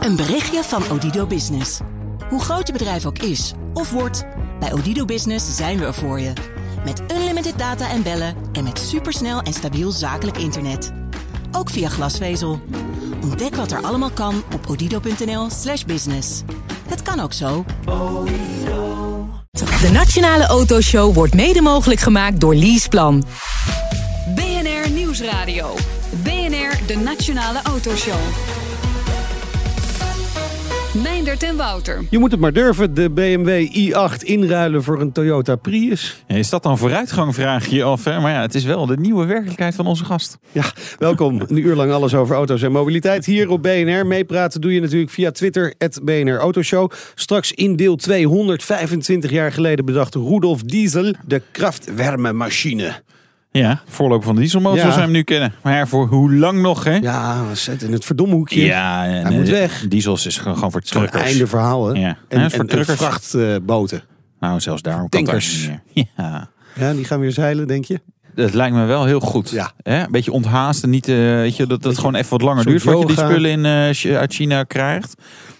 Een berichtje van Odido Business. Hoe groot je bedrijf ook is of wordt, bij Odido Business zijn we er voor je. Met unlimited data en bellen en met supersnel en stabiel zakelijk internet. Ook via glasvezel. Ontdek wat er allemaal kan op odido.nl/slash business. Het kan ook zo. De Nationale Autoshow wordt mede mogelijk gemaakt door Leaseplan. BNR Nieuwsradio. BNR, de Nationale Autoshow. Meindert en Wouter. Je moet het maar durven, de BMW i8 inruilen voor een Toyota Prius. Ja, is dat dan vooruitgang, vraag je je af. Hè? Maar ja, het is wel de nieuwe werkelijkheid van onze gast. Ja, welkom. Een uur lang alles over auto's en mobiliteit hier op BNR. Meepraten doe je natuurlijk via Twitter, het BNR Autoshow. Straks in deel 225 jaar geleden bedacht Rudolf Diesel de kraftwärmemachine. Ja, voorloper van de dieselmotor Ja. zoals we hem nu kennen. Maar voor hoe lang nog, hè? Ja, zetten in het verdomme hoekje. Ja, en, Hij moet weg. Diesels is gewoon, gewoon voor truckers. einde verhaal, hè? Ja. En, voor en, truckers. vrachtboten. Nou, zelfs daarom kan het Tankers. meer. Ja, ja, die gaan weer zeilen, denk je? dat lijkt me wel heel goed. Ja. Hè? Een beetje onthaast en niet, eh, weet je, dat het gewoon even wat langer duurt voordat je die spullen in, eh, uit China krijgt.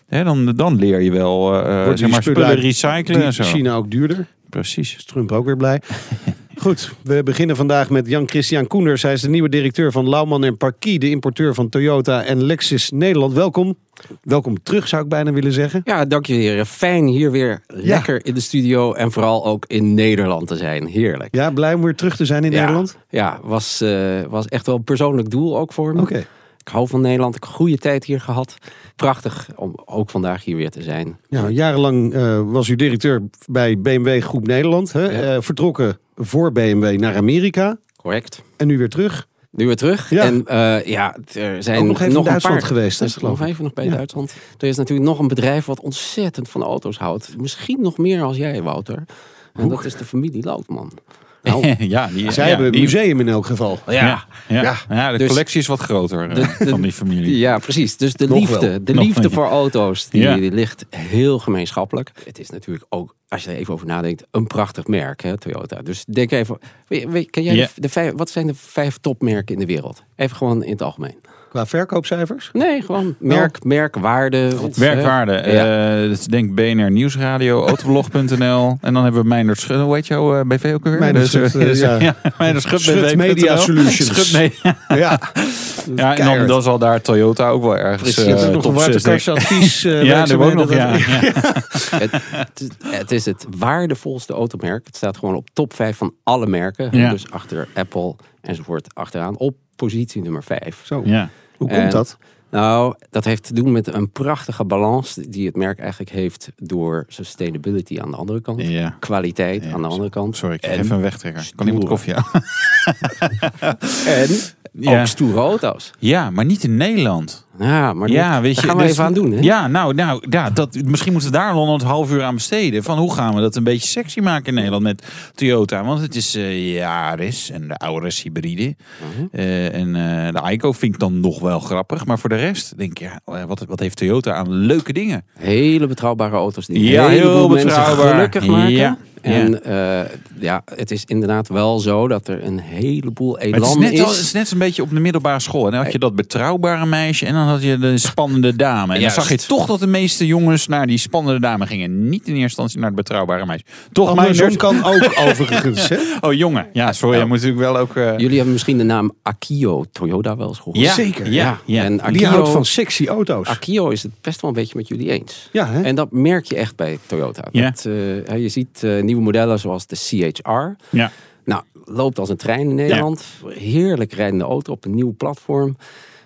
Hè, dan, dan leer je wel die zeg maar, spullen recyclen en zo. China ook duurder? Precies. Is Trump ook weer blij. Goed, we beginnen vandaag met Jan-Christian Koenders. Hij is de nieuwe directeur van Lauwman en Parkie, de importeur van Toyota en Lexus Nederland. Welkom. Welkom terug, zou ik bijna willen zeggen. Ja, dank je heren. Fijn hier weer lekker in de studio en vooral ook in Nederland te zijn. Heerlijk. Ja, blij om weer terug te zijn in Ja, Nederland? Ja, was, eh, was echt wel een persoonlijk doel ook voor me. Oké. Hou van Nederland. Ik heb een goede tijd hier gehad. Prachtig om ook vandaag hier weer te zijn. Ja, jarenlang eh, was u directeur bij BMW Groep Nederland. Hè? Ja. Eh, vertrokken voor BMW naar Amerika. Correct. En nu weer terug. Nu weer terug. Ja. En eh, ja, er zijn Ook nog even in nog een Duitsland paar... geweest, hè, geloof nog even nog bij Ja. Duitsland. Er is natuurlijk nog een bedrijf wat ontzettend van auto's houdt. Misschien nog meer als jij, Wouter. En dat is de familie Loutman. Nou, ja, die, Zij ja, hebben een die- museum in elk geval. ja, Ja, ja. Ja. ja. de Dus- collectie is wat groter eh, De- de- van die familie. Ja, precies. Dus de Nog liefde, wel. de Nog liefde voor auto's, die, Ja. die ligt heel gemeenschappelijk. Het is natuurlijk ook, als je er even over nadenkt, een prachtig merk, hè, Toyota. Dus denk even, weet, weet- ken jij Ja. de, de vijf, wat zijn de vijf topmerken in de wereld? Even gewoon in het algemeen. Qua verkoopcijfers. Nee, gewoon merk, merkwaarde. wat, Werkwaarde. hè? Ja. eh, denk BNR Nieuwsradio, autoblog.nl. En dan hebben we Meindert Schut. Hoe heet jouw eh, BV ook weer? Meindert Dus, Schut, eh, ja. Schut, Schut. Media Solutions. Schut Media. Ja, Ja, en dan, dan zal daar Toyota ook wel ergens Precies. nog een top 6 denk ik. waterkasadvies. eh, Ja, dat ook nog. Ja, ja. Het, het, is- het is het waardevolste automerk. Het staat gewoon op top 5 van alle merken. Ja. Dus achter Apple enzovoort achteraan. Op positie nummer 5. Zo, Ja. hoe komt En- dat? Nou, dat heeft te doen met een prachtige balans die het merk eigenlijk heeft door sustainability aan de andere kant. Ja. Kwaliteit Ja, aan de andere kant. Sorry, ik even een wegtrekker. Kan iemand koffie aan? en Ja. ook stoere auto's. Ja, maar niet in Nederland. Ja, maar ja, dat, weet je, gaan we dus- even aan doen. Hè? Ja, nou, nou ja, dat, misschien moeten we daar dan een half uur aan besteden. Van hoe gaan we dat een beetje sexy maken in Nederland met Toyota? Want het is eh Yaris en de Auris hybride. Mhm. Eh, en eh, de Ico vind ik dan nog wel grappig. Maar voor de rest denk ik, ja, wat, wat heeft Toyota aan leuke dingen? Hele betrouwbare auto's die Ja, heel mensen betrouwbaar. gelukkig maken. Ja, En eh, ja, het is inderdaad wel zo dat er een heleboel Maar het, is elan net, is. wel- het is net een beetje op de middelbare school. En dan had je dat betrouwbare meisje en dan had je de spannende dame. En dan zag je toch dat de meeste jongens naar die spannende dame gingen. Niet in eerste instantie naar het betrouwbare meisje. Toch, Andersom meisje? kan ook overigens. Hè? Oh, jongen. Ja, sorry. Je moet natuurlijk wel ook... eh, Jullie hebben misschien de naam Akio Toyota wel eens gehoord. Ja, Zeker. Ja, ja. En Die Akio, houdt van sexy auto's. Akio is het best wel een beetje met jullie eens. Ja, hè? En dat merk je echt bij Toyota. Ja. Dat, eh, hè, je ziet eh, nieuwe modellen zoals de CHR. ja. Nou, loopt als een trein in Nederland. Heerlijk rijdende auto op een nieuw platform.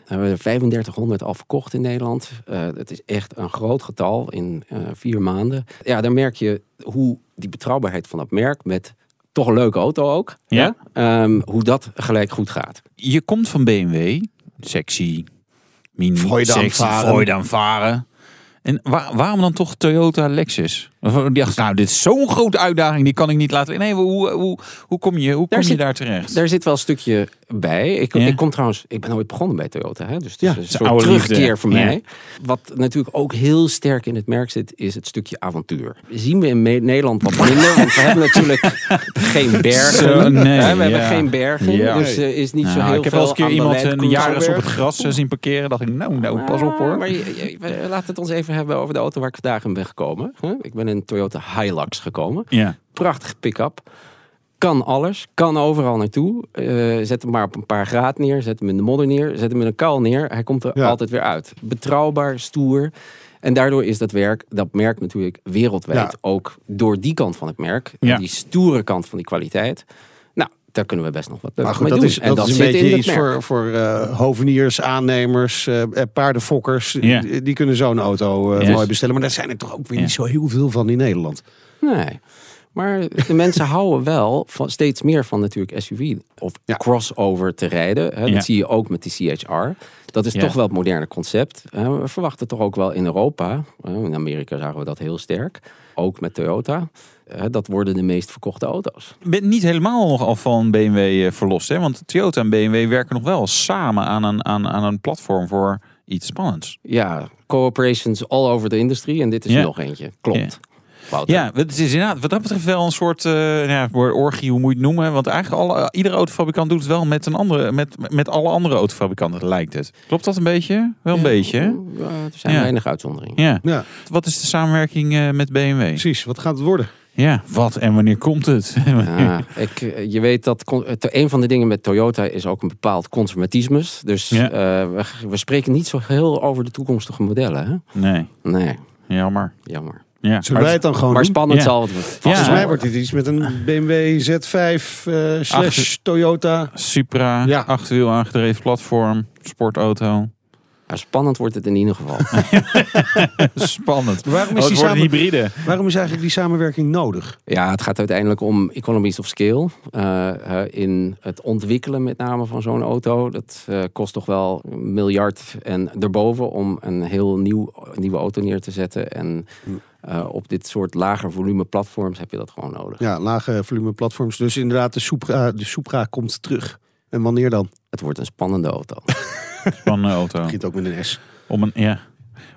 We hebben er 3500 al verkocht in Nederland. Eh, het is echt een groot getal in eh, vier maanden. Ja, dan merk je hoe die betrouwbaarheid van dat merk met toch een leuke auto ook. Ja. hè, ehm, hoe dat gelijk goed gaat. Je komt van BMW. Sexy. Mini. Freude aan sexy. varen. Freude aan varen. En waar- waarom dan toch Toyota Lexus? Die dacht, nou, dit is zo'n grote uitdaging, die kan ik niet laten. Nee, hoe, hoe, hoe kom je, hoe Daar kom je zit- daar terecht? Daar zit wel een stukje bij. Ik, Ja. ik kom trouwens, ik ben ooit begonnen bij Toyota. Hè? Dus het is Ja, een soort oude terugkeer liefde. voor Ja. mij. Wat natuurlijk ook heel sterk in het merk zit, is het stukje avontuur. Zien we in Nederland wat minder, want we hebben natuurlijk geen bergen. Zo, nee, Hè, we hebben geen bergen, Ja. dus is niet zo Nou, heel ik heb veel wel eens een keer iemand een jaris op het gras zien parkeren. dacht ik, nou, nou, pas op hoor. Maar je, je- we- laten het ons even hebben over de auto waar ik vandaag in ben gekomen. Ik ben in een Toyota Hilux gekomen. Ja, Prachtige pick-up. Kan alles, kan overal naartoe. Eh, zet hem maar op een paar graad neer, zet hem in de modder neer, zet hem in een kuil neer. Hij komt er Ja. altijd weer uit. Betrouwbaar, stoer. En daardoor is dat werk, dat merk natuurlijk wereldwijd Ja. ook door die kant van het merk. Ja. Die stoere kant van die kwaliteit. Daar kunnen we best nog wat leuks Maar goed, mee dat doen. is, en dat is een zit beetje in iets merk. voor, voor eh, hoveniers, aannemers, eh, eh, paardenfokkers. Die, die kunnen zo'n auto eh, Yes. mooi bestellen. Maar daar zijn er toch ook weer niet zo heel veel van in Nederland. Nee. Maar de mensen houden wel van, steeds meer van natuurlijk SUV of Ja. crossover te rijden. Hè. Dat Ja. zie je ook met die CHR. Dat is Ja. toch wel het moderne concept. Hè. We verwachten toch ook wel in Europa. In Amerika zagen we dat heel sterk. Ook met Toyota. Hè, Dat worden de meest verkochte auto's. Ik ben niet helemaal nog al van BMW eh, verlost. Hè? Want Toyota en BMW werken nog wel samen aan een, aan, aan een platform voor iets spannends. Ja, cooperations all over the industry. En dit is Ja. er nog eentje. Klopt. Wouter. Ja, het is inderdaad wat dat betreft wel een soort eh ja, orgie, hoe moet je het noemen? Want eigenlijk alle, iedere autofabrikant doet het wel met, een andere, met, met alle andere autofabrikanten, lijkt het. Klopt dat een beetje? Wel een beetje, hè? Er zijn Ja. weinig uitzonderingen. Ja. Ja, Wat is de samenwerking eh, met BMW? precies. Wat gaat het worden? Ja, wat en wanneer komt het? Ja, ik, eh, je weet dat een van de dingen met Toyota is ook een bepaald conservatismus. Dus Ja. eh, we, we spreken niet zo heel over de toekomstige modellen. Hè? Nee, Nee, jammer. jammer. Ja. Zullen wij het dan gewoon Maar spannend Ja. zal het worden. Volgens mij wordt dit iets met een BMW Z5 eh, slash Achter- Toyota. Supra, Ja. achterwiel aangedreven platform, sportauto. Maar spannend wordt het in ieder geval. Spannend. Waarom Oh, is, het die samen... hybride. Waarom is eigenlijk die samenwerking nodig? ja, het gaat uiteindelijk om economies of scale. Eh, eh, in het ontwikkelen met name van zo'n auto. Dat eh, kost toch wel een miljard en erboven om een heel nieuw, nieuwe auto neer te zetten. En eh, op dit soort lager volume platforms heb je dat gewoon nodig. Ja, lage volume platforms. Dus inderdaad, de Supra, de Supra komt terug. En wanneer dan? Het wordt een spannende auto. Spannende auto. Begint ook met een S. Om een, ja,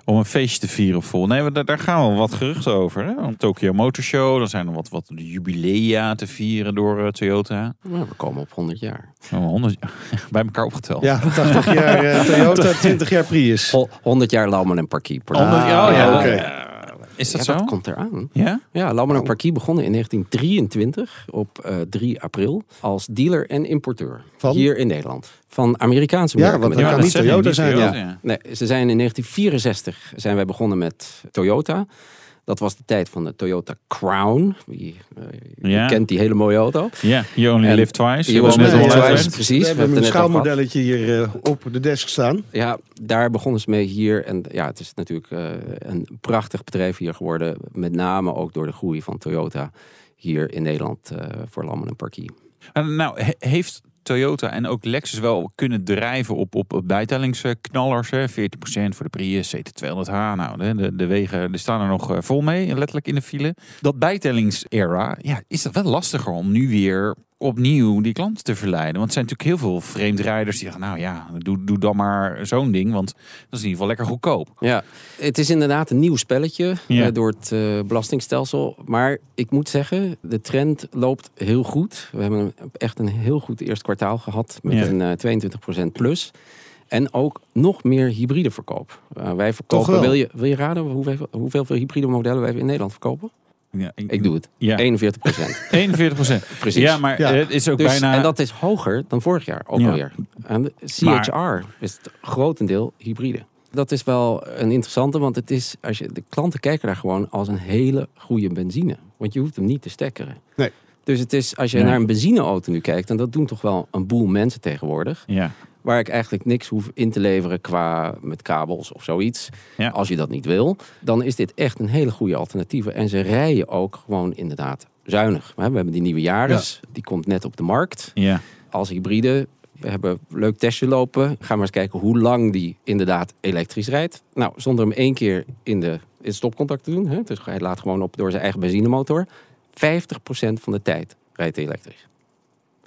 om een feestje te vieren vol. Nee, maar daar, daar gaan wel wat geruchten over. Hè? Om Tokyo Motor Show. Dan zijn er wat, wat jubilea te vieren door eh, Toyota. Maar we komen op 100 jaar. Oh, 100 bij elkaar opgeteld. Ja, 80 jaar eh, Toyota, 20 jaar Prius. Ho- 100 jaar Lauman en Parkie. Ah, oh, ja. oké. Is dat ja, zo? dat komt eraan. Ja? Ja, en Parkie begonnen in 1923 op eh, 3 april als dealer en importeur. Van? Hier in Nederland. Van Amerikaanse Ja, merken. want name. kan niet Toyota zijn, Toyota, Ja. Nee, ze zijn in 1964 zijn wij begonnen met Toyota. Dat was de tijd van de Toyota Crown. Wie, eh, Ja. kent die hele mooie auto? Ja, you only En- live twice. You only live twice. precies. We hebben een schaalmodelletje hier eh, op de desk staan. Ja, daar begonnen ze mee hier. En ja, het is natuurlijk eh, een prachtig bedrijf hier geworden. Met name ook door de groei van Toyota hier in Nederland eh, voor Lammen en Parkie. En Nou, he- heeft Toyota en ook Lexus wel kunnen drijven op, op bijtellingsknallers. Hè? 40% voor de Prius, CT200H. Nou, de, de, de wegen die staan er nog eh, vol mee, letterlijk in de file. Dat bijtellingsera, ja, is dat wel lastiger om nu weer opnieuw die klanten te verleiden. Want er zijn natuurlijk heel veel vreemdrijders die zeggen, nou ja, doe, doe dan maar zo'n ding, want dat is in ieder geval lekker goedkoop. Ja, het is inderdaad een nieuw spelletje Ja. eh, door het eh, belastingstelsel. Maar ik moet zeggen, de trend loopt heel goed. We hebben echt een heel goed eerste kwartaal gehad met Ja. een eh 22% plus. En ook nog meer hybride verkoop. Eh, wij verkopen, wil je, wil je raden hoeveel, hoeveel hybride modellen wij in Nederland verkopen? Ja, Ik doe het. Ja. 41 procent. 41% Precies. Ja, maar Ja. het is ook Dus, bijna... En dat is hoger dan vorig jaar ook Ja. alweer. En de CHR is het grotendeel hybride. Dat is wel een interessante, want het is, als je, de klanten kijken daar gewoon als een hele goede benzine. Want je hoeft hem niet te stekkeren. Nee. Dus het is, als je Nee. naar een benzineauto nu kijkt, en dat doen toch wel een boel mensen tegenwoordig, Ja. Waar ik eigenlijk niks hoef in te leveren qua met kabels of zoiets. Ja. Als je dat niet wil, dan is dit echt een hele goede alternatieve. En ze rijden ook gewoon inderdaad zuinig. We hebben die nieuwe Yaris, die komt net op de markt Ja. als hybride. We hebben een leuk testje lopen. Gaan we eens kijken hoe lang die inderdaad elektrisch rijdt. Nou, zonder hem één keer in de in stopcontact te doen. Hè? Dus hij laat gewoon op door zijn eigen benzinemotor. 50% van de tijd rijdt hij elektrisch.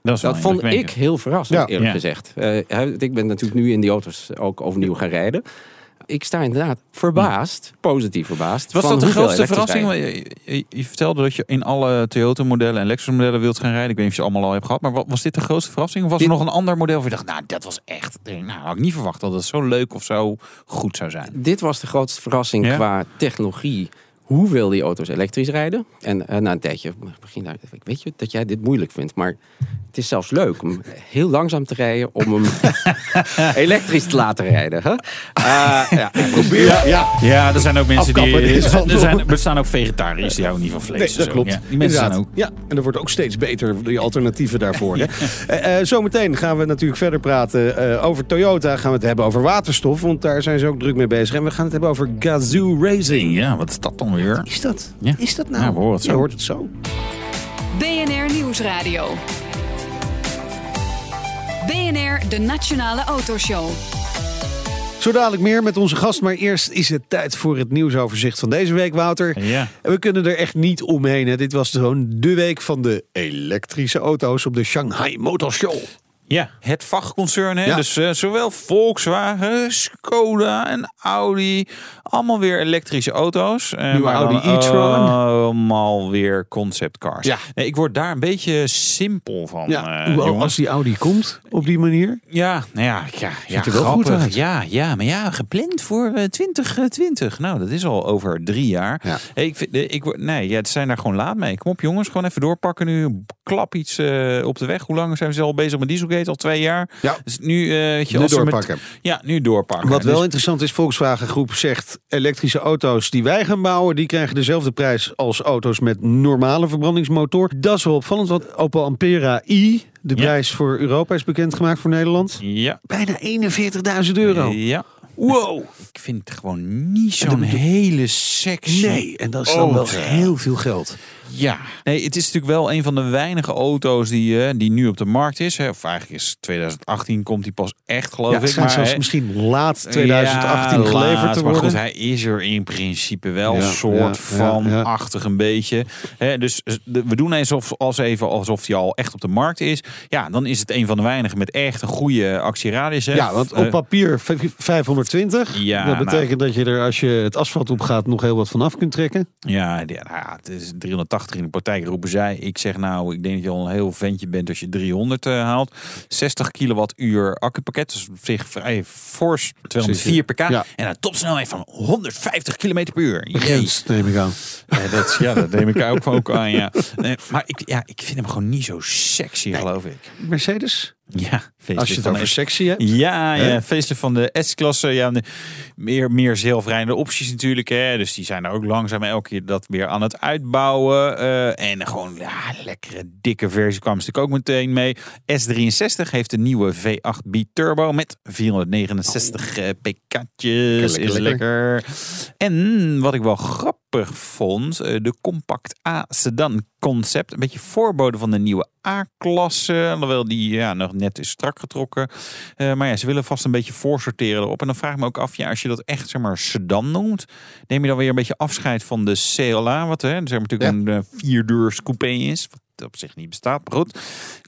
Dat, is wel Dat vond ik heel verrassend, Ja. eerlijk Ja. gezegd. Eh, ik ben natuurlijk nu in die auto's ook overnieuw gaan rijden. Ik sta inderdaad verbaasd, positief verbaasd. Was van dat de grootste verrassing? Je, je- je vertelde dat je in alle Toyota-modellen en Lexus-modellen wilt gaan rijden. Ik weet niet of je ze allemaal al hebt gehad. Maar wa- was dit de grootste verrassing? Of was Dit- er nog een ander model waar je dacht, nou, dat was echt... Nou, had ik niet verwacht dat het zo leuk of zo goed zou zijn. Dit was de grootste verrassing Ja? qua technologie. Hoeveel die auto's elektrisch rijden. En eh, na een tijdje begin daar. Ik weet je dat jij dit moeilijk vindt, maar het is zelfs leuk om heel langzaam te rijden om hem elektrisch te laten rijden. Hè? Eh, ja, probeer. Ja, ja. Ja, er zijn ook mensen die... Afkappen, Er, zijn, er bestaan ook vegetariërs die houden niet van vlees. Nee, dat zo. klopt. Ja, die mensen zijn ook... Ja, en er wordt ook steeds beter, die alternatieven daarvoor. Hè? Eh, zometeen gaan we natuurlijk verder praten over Toyota. Gaan we het hebben over waterstof, want daar zijn ze ook druk mee bezig. En we gaan het hebben over Gazoo Racing. Ja, wat is dat dan weer? Is dat? Ja. Is dat nou? Ja, we horen het zo. Je hoort het zo. BNR Nieuwsradio. BNR, de Nationale Autoshow. Zo dadelijk meer met onze gast, maar eerst is het tijd voor het nieuwsoverzicht van deze week, Wouter. Ja. En we kunnen er echt niet omheen. Hè. Dit was gewoon de week van de elektrische auto's op de Shanghai Motor Show. Ja, het vakconcern. Hè? Ja. Dus eh, zowel Volkswagen, Skoda en Audi. Allemaal weer elektrische auto's. Eh, Nieuwe maar Audi e-tron. Allemaal weer conceptcars. Ja. Nee, ik word daar een beetje simpel van, Ja, eh, als die Audi komt op die manier. Ja, nou ja, ja, ja er wel goed uit. Ja, ja, maar ja, gepland voor eh, 2020. Nou, dat is al over drie jaar. Ja. Hey, ik vind, eh, ik, word- nee, ja, het zijn daar gewoon laat mee. Kom op, jongens, gewoon even doorpakken nu. Klap iets eh, op de weg. Hoe lang zijn ze al bezig met Dieselgate? Al twee jaar. Ja. Dus nu, eh, weet je, Nu als ze met- doorpakken. ja, nu doorpakken. Wat wel Dus- interessant is, Volkswagen Groep zegt... elektrische auto's die wij gaan bouwen... die krijgen dezelfde prijs als auto's met normale verbrandingsmotor. Dat is wel opvallend, want Opel Ampera i... de Ja. prijs voor Europa is bekendgemaakt voor Nederland. Ja. Bijna 41.000 euro. Ja. Wow. Ik vind het gewoon niet zo'n hele sexy. Nee, en dat is dan wel heel veel geld. Ja, nee, het is natuurlijk wel een van de weinige auto's die, eh, die nu op de markt is. Hè. Of eigenlijk is 2018 komt die pas echt, geloof Ja, ik. maar, zelfs misschien laat 2018 ja, geleverd laat, te maar worden. goed, hij is er in principe wel Ja, een soort van achtig een beetje. Hè, dus eh, we doen eens of, als even alsof hij al echt op de markt is. Ja, dan is het een van de weinigen met echt een goede actieradius. Hè. Ja, want op Eh, papier v- 520. Ja, dat nou. betekent dat je er als je het asfalt op gaat nog heel wat van af kunt trekken. Ja, ja, nou ja, het is 380 in de praktijk roepen zij. Ik zeg nou, ik denk dat je al een heel ventje bent als je 300 eh, haalt. 60 kilowattuur accupakket, dus op zich vrij fors. 204 pk. Ja. En een topsnelheid van 150 km per uur. Jee. Grens, neem ik aan. Dat, ja, dat neem ik ook, ook aan, ja. Nee, maar ik, ja, ik vind hem gewoon niet zo sexy, geloof ik. Mercedes? Ja, Als je het over sexy hebt. Ja, Hè? ja facelift van de S-klasse. Ja, meer, meer zelfrijdende opties natuurlijk. Hè. Dus die zijn er ook langzaam elke keer dat weer aan het uitbouwen. eh, en gewoon ja, lekkere dikke versie kwam natuurlijk ook meteen mee. S63 heeft een nieuwe V8 B-turbo met 469 eh, pk'tjes. Lekker, Is lekker. lekker. En wat ik wel grappig vond, eh, de compact A sedan concept. Een beetje voorbode van de nieuwe A-klasse. Alhoewel die ja, nog net is strak getrokken. Eh, maar ja, ze willen vast een beetje voorsorteren erop. En dan vraag ik me ook af, ja, als je dat echt zeg maar sedan noemt, neem je dan weer een beetje afscheid van de CLA, wat hè, zeg maar natuurlijk een uh, vierdeurs coupé is. Wat op zich niet bestaat, maar goed.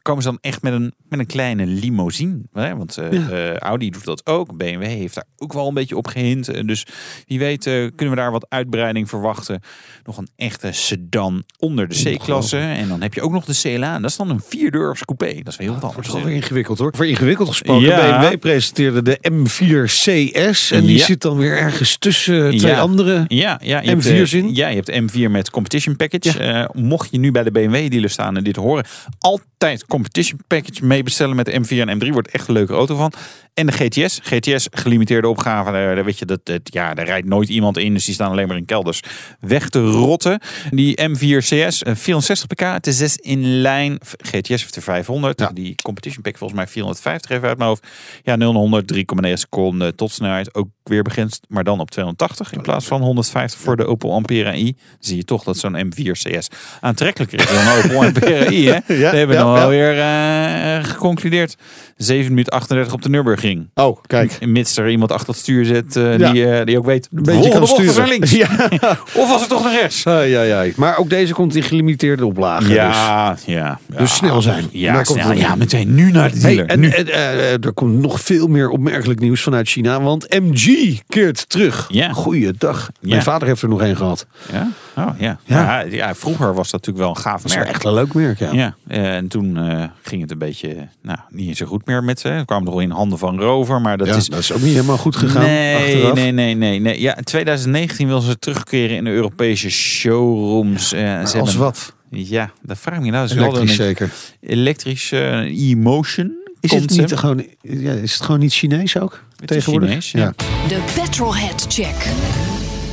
Komen ze dan echt met een, met een kleine limousine? Hè? Want eh, eh, Audi doet dat ook. BMW heeft daar ook wel een beetje op gehint. Eh, dus wie weet eh, kunnen we daar wat uitbreiding verwachten. Nog een echte sedan onder de C-klasse. En dan heb je ook nog de CLA. En dat is dan een vierdeurs coupé. Dat is heel wat Dat anders. hè. weer ingewikkeld hoor. Voor ingewikkeld gesproken. Ja. BMW presenteerde de M4 CS. En die Ja. zit dan weer ergens tussen twee Ja. andere. Ja, ja, je M4 hebt, eh, zin? Ja, je hebt M4 met competition package. Mocht je nu bij de BMW dealer staan en dit horen, altijd competition package mee bestellen met de M4 en M3 wordt echt een leuke auto van. En de GTS, GTS gelimiteerde opgave, daar, weet je dat, dat ja, daar rijdt nooit iemand in, dus die staan alleen maar in kelders weg te rotten. Die M4 CS, eh, 460 pk, het is 6 in lijn. GTS heeft er 500, Ja. die competition pack volgens mij 450 even uit mijn hoofd. Ja, 0 naar 100, 3,9 seconden tot snelheid. Ook weer begint, maar dan op 280 in plaats van 150 voor de Opel Ampera i. Zie je toch dat zo'n M4 CS aantrekkelijker is dan Opel Ampera i. Hè? Ja, We hebben ja, dan ja. wel weer eh, geconcludeerd. 7 minuten 38 op de Nürburgring. Ging. Oh, kijk. Mits er iemand achter het stuur zit eh, Ja. die, eh, die ook weet. Een beetje kan sturen. naar links. Ja. Of was het toch naar rechts? Ai, ai, ai. Maar ook deze komt in gelimiteerde oplagen. Dus. Ja, ja. Dus snel zijn. Ja, komt ja, meteen nu naar de Hey, dealer. en, nu. en, eh, er komt nog veel meer opmerkelijk nieuws vanuit China. Want MG keert terug. Ja. Goeiedag. Mijn Ja. vader heeft er nog één gehad. Ja? Oh, ja. Ja. Ja. Ja, vroeger was dat natuurlijk wel een gaaf merk. echt een leuk merk, ja. Ja, en toen ging het een beetje, nou, niet zo goed meer met ze. Het kwam nog wel in handen van Rover, maar dat Ja, is... dat is ook niet helemaal goed gegaan. Nee, achteraf. nee, nee, nee, nee. Ja, in 2019 wil ze terugkeren in de Europese showrooms. Eh, ze als hebben- wat? Ja, dat vraag ik me nou. Elektrisch een zeker. elektrisch eh, e-motion. Is het, niet gewoon, ja, is het gewoon niet Chinees ook? Het is tegenwoordig? Chinees, ja. De Petrolhead Check.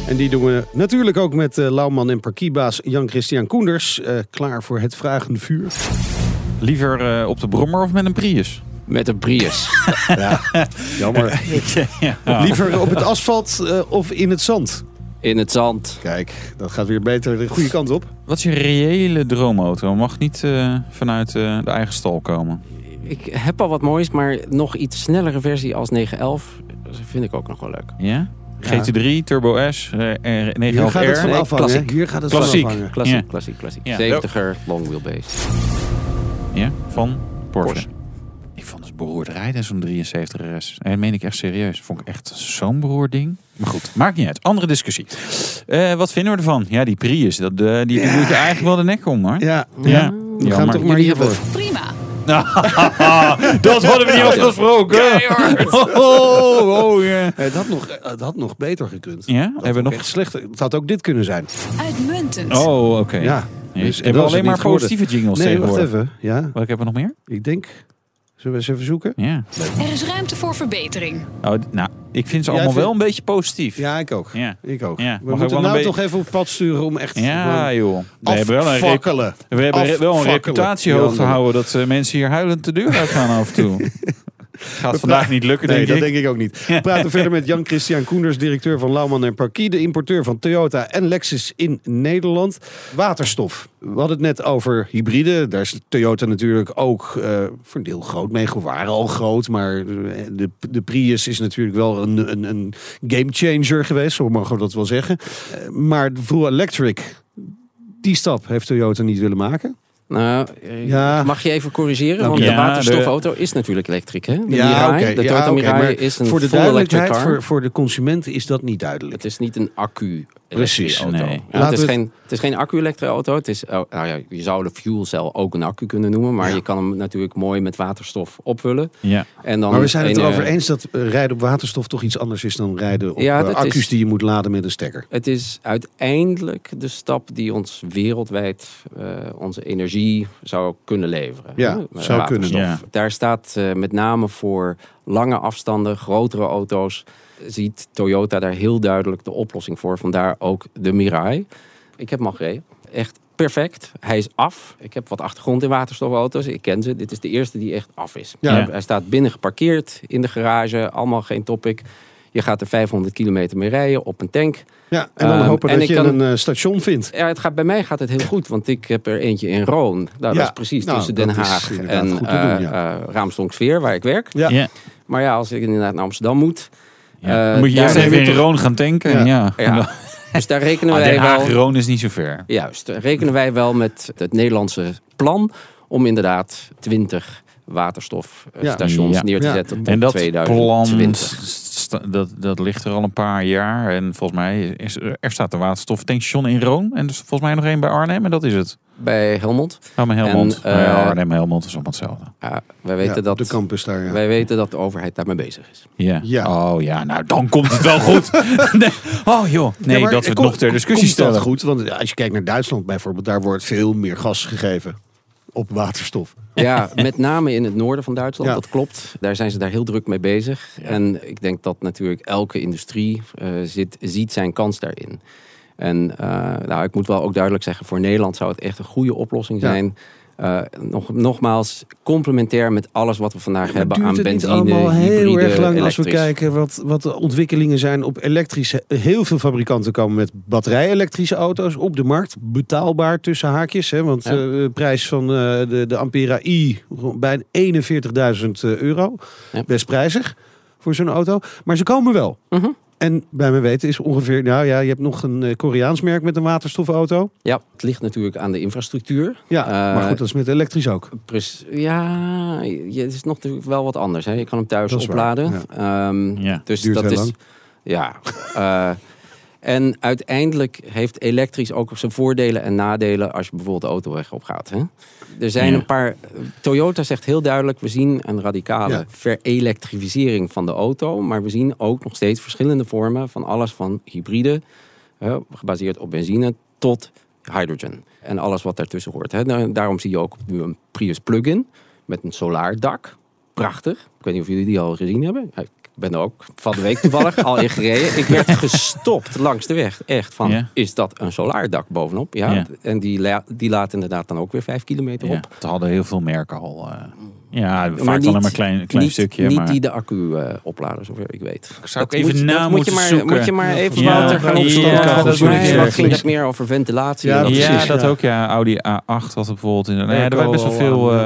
En die doen we natuurlijk ook met eh Lauwman en parkierbaas Jan-Christian Koenders. eh, klaar voor het vragende vuur. Liever eh, op de brommer of met een Prius? Met een Prius. Ja, jammer. ja. Liever op het asfalt eh, of in het zand? In het zand. Kijk, dat gaat weer beter de goede kant op. Wat is je reële droomauto? Mag niet eh, vanuit eh, de eigen stal komen. Ik heb al wat moois, maar nog iets snellere versie als 911 vind ik ook nog wel leuk. Ja? Ja. GT3, Turbo S, eh, R- 911 Hier gaat het Nee, klassiek. Hier gaat het Klassiek. Klassiek, klassiek, klassiek. Ja. 70er, long wheelbase. Ja, van Porsche. Porsche. Het beroerd rijden, zo'n 73 RS. En dat meen ik echt serieus. Vond ik echt zo'n beroerd ding. Maar goed, maakt niet uit. Andere discussie. Eh, wat vinden we ervan? Ja, die Prius, dat, eh, die, die Ja. doet je eigenlijk wel de nek om, hoor. Ja, Ja. ja. we gaan Jammer. toch maar hiervoor. Prima. dat hadden we niet afgesproken. Oh, oh, oh, ja. Het had nog, het had nog beter gekund. Ja, Dat hebben we nog nog... echt slechter. Het had ook dit kunnen zijn. Uitmuntend. Oh, oké. Ja. Ja, Dus hebben we alleen het maar positieve jingles Nee, wacht tegenwoordig. even. Ja, Wat hebben we nog meer? ik denk. Zullen we eens even zoeken? Ja. Er is ruimte voor verbetering. Nou, d- nou, ik vind ze allemaal vindt- wel een beetje positief. Ja, ik ook. Ja. Ik ook. Ja, mag we ook moeten wel een nou beetje- toch even op pad sturen om echt Ja, gewoon joh. We hebben wel een, rep- we hebben re- wel een reputatie hoog te houden dat eh, mensen hier huilend de deur uitgaan af en toe. Gaat vandaag niet lukken, Nee, denk dat ik. denk ik ook niet. We praten verder met Jan-Christian Koenders, directeur van Lauwman en Parkie, de importeur van Toyota en Lexus in Nederland. Waterstof. We hadden het net over hybride. Daar is Toyota natuurlijk ook eh, voor een deel groot mee. Waren al groot, maar de, de Prius is natuurlijk wel een, een, een game changer geweest, zo mogen we dat wel zeggen. Eh, maar de electric, die stap heeft Toyota niet willen maken. Nou, eh, Ja. mag je even corrigeren? Nou, Want ja, de waterstofauto is natuurlijk elektrisch. Hè? De Mirai, oké. de Ja, Toyota oké, Mirai is een voor de duidelijkheid, voor, voor de consumenten is dat niet duidelijk. Het is niet een accu Precies, auto. nee. Ja, Laten het, is we geen, het is geen accu-elektro-auto. Het is, oh, nou ja, je zou de fuel cell ook een accu kunnen noemen. Maar je kan hem natuurlijk mooi met waterstof opvullen. Ja. En dan Maar we zijn het een, erover eh, eens dat rijden op waterstof toch iets anders is dan rijden op Ja, eh, accu's is- die je moet laden met een stekker. Het is uiteindelijk de stap die ons wereldwijd eh, onze energie zou kunnen leveren. Ja, zou waterstof. kunnen, ja. Daar staat eh, met name voor lange afstanden, grotere auto's, ziet Toyota daar heel duidelijk de oplossing voor. Vandaar ook de Mirai. Ik heb hem al gereden. Echt perfect. Hij is af. Ik heb wat achtergrond in waterstofauto's. Ik ken ze. Dit is de eerste die echt af is. Ja. Hij- staat binnen geparkeerd in de garage. Allemaal geen topic. Je gaat er 500 kilometer mee rijden op een tank. Ja, en dan Ehm, hopen en dat je kan- een eh, station vindt. Ja, het gaat, bij mij gaat het heel goed, want ik heb er eentje in Roon. Nou, Ja, dat is precies nou, tussen Den Haag en te eh doen, ja. eh, Raamsdonksveer, waar ik werk. Ja. Ja. Maar ja, als ik inderdaad naar Amsterdam moet, Ja. Eh, Dan moet je eerst zijn even in Roon gaan tanken. Ja. Ja. ja, dus daar rekenen Ah, wij Den Haag, wel... Roon is niet zo ver. Juist, rekenen wij wel met het Nederlandse plan om inderdaad 20 waterstofstations Ja. neer te Ja. zetten tot En dat plan 2020. sta- dat, dat ligt er al een paar jaar. En volgens mij is er, er staat een waterstoftankstation in Roon. En dus volgens mij nog één bij Arnhem. En dat is het. Bij Helmond. Oh, mijn Helmond. En, ja, eh, Arnhem, Helmond is allemaal hetzelfde. Ja, wij, weten Ja, dat, de campus daar, ja. wij weten dat de overheid daarmee bezig is. Ja. Ja. Oh ja, nou dan komt het wel goed. nee. Oh joh. Nee, dat we het nog ter discussie komt dat stellen. goed, want als je kijkt naar Duitsland bijvoorbeeld, daar wordt veel meer gas gegeven op waterstof. Ja, met name in het noorden van Duitsland, Ja. dat klopt. Daar zijn ze daar heel druk mee bezig. En ik denk dat natuurlijk elke industrie eh, zit, ziet zijn kans daarin. En eh, nou, ik moet wel ook duidelijk zeggen, voor Nederland zou het echt een goede oplossing Ja. Eh, nog, nogmaals, complementair met alles wat we vandaag hebben aan het benzine, allemaal heel hybride, erg lang als we kijken wat, wat de ontwikkelingen zijn op elektrische. Heel veel fabrikanten komen met batterij-elektrische auto's op de markt. Betaalbaar tussen haakjes. Hè, want Ja. eh, de prijs van eh, de, de Ampera i bijna 41.000 euro. Ja. Best prijzig. voor zo'n auto. Maar ze komen wel. Mhm. En bij mijn weten is ongeveer, nou ja, je hebt nog een eh, Koreaans merk met een waterstofauto. Ja, het ligt natuurlijk aan de infrastructuur. Ja, Eh, maar goed, dat is met elektrisch ook. Ja, je- het is nog natuurlijk wel wat anders. Hè. Je kan hem thuis Dat is waar, opladen. Ehm, Ja, dus duurt dat heel is. lang. Ja. eh, en uiteindelijk heeft elektrisch ook zijn voordelen en nadelen als je bijvoorbeeld de autoweg op gaat. Hè. Er zijn Ja. een paar. Toyota zegt heel duidelijk: we zien een radicale Ja. verelektrificering van de auto. Maar we zien ook nog steeds verschillende vormen van alles van hybride, hè, gebaseerd op benzine, tot hydrogen. En alles wat daartussen hoort. Hè. Da- Daarom zie je ook nu een Prius plug-in met een solaardak. Prachtig. Ik weet niet of jullie die al gezien hebben. Ben ook van de week toevallig al in gereden. Ik werd gestopt langs de weg. Echt van, Ja. is dat een solaardak bovenop? Ja. Ja. En die, la- die laat inderdaad dan ook weer vijf kilometer op. het hadden heel veel merken al. eh. Ja, Maar vaak niet- alleen maar een klein, klein niet, stukje. Niet maar... die de accu eh, opladen, zover ik weet. Zou ik Dat even moet, na dat moet moeten je maar, zoeken. Moet je maar even Ja, Wouter gaan ja, opzoeken. ja, dat ging dat meer over ventilatie. Ja, dat Ja, soort precies, dat ja. ook. Ja, Audi A8 had het bijvoorbeeld. In, nou ja, er waren best wel veel. eh,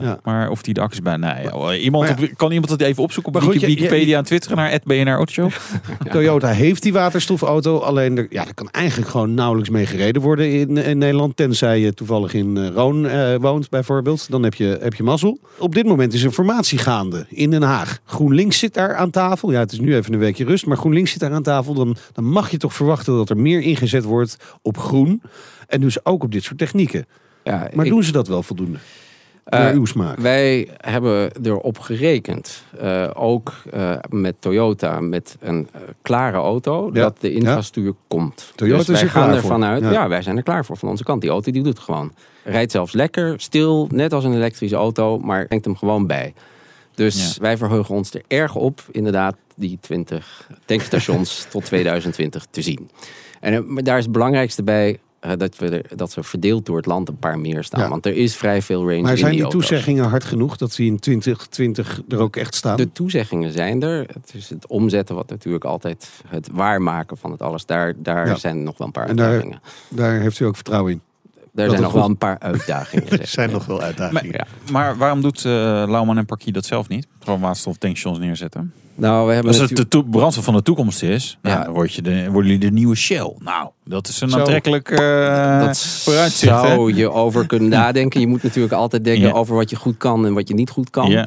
ja. Maar of die de accu's bij. Nee, joh. iemand, kan iemand het even opzoeken op Maar goed, Wiki- je- je- Wikipedia en Twitter naar BNR Autoshow? Toyota heeft die waterstofauto, alleen er, ja, er kan eigenlijk gewoon nauwelijks mee gereden worden in, in Nederland. Tenzij je toevallig in eh, Roon eh, woont bijvoorbeeld. Dan heb je, heb je mazzel. Op dit moment is er formatie gaande in Den Haag. GroenLinks zit daar aan tafel. Ja, het is nu even een weekje rust, maar GroenLinks zit daar aan tafel. Dan, dan mag je toch verwachten dat er meer ingezet wordt op groen. En dus ook op dit soort technieken. Ja, Maar ik- doen ze dat wel voldoende? Eh, Naar uw smaak. Wij hebben erop gerekend, eh, ook eh, met Toyota, met een klare auto, Ja. dat de infrastructuur komt. Toyota dus is wij er gaan klaar ervan voor. uit, Ja. ja. wij zijn er klaar voor van onze kant. Die auto die doet het gewoon. Rijdt zelfs lekker, stil, net als een elektrische auto, maar brengt hem gewoon bij. Dus Ja. wij verheugen ons er erg op, inderdaad, die 20 tankstations tot 2020 te zien. En daar is het belangrijkste bij. Eh, dat, we er, dat ze verdeeld door het land een paar meer staan. Ja. Want er is vrij veel range Maar in zijn die die auto's. toezeggingen hard genoeg dat die in 2020 er ook echt staan? De toezeggingen zijn er. Het is het omzetten wat natuurlijk altijd het waarmaken van het alles. Daar, daar Ja. zijn nog wel een paar En daar- uitdagingen. Daar heeft u ook vertrouwen in. Daar dat zijn nog goed- wel een paar uitdagingen. zeg Er zijn nog wel uitdagingen. Ja. Maar waarom doet Lauman en Parkie dat zelf niet? Gewoon waterstoftankstations neerzetten. Nou, we hebben Als het natuurlijk- de toe- brandstof van de toekomst is, nou, Ja. dan word je de, worden jullie de nieuwe Shell. Nou, dat is een Zo. aantrekkelijk eh dat vooruitzicht. hè? zou je over kunnen nadenken. Je moet natuurlijk altijd denken Ja. over wat je goed kan en wat je niet goed kan. Ja.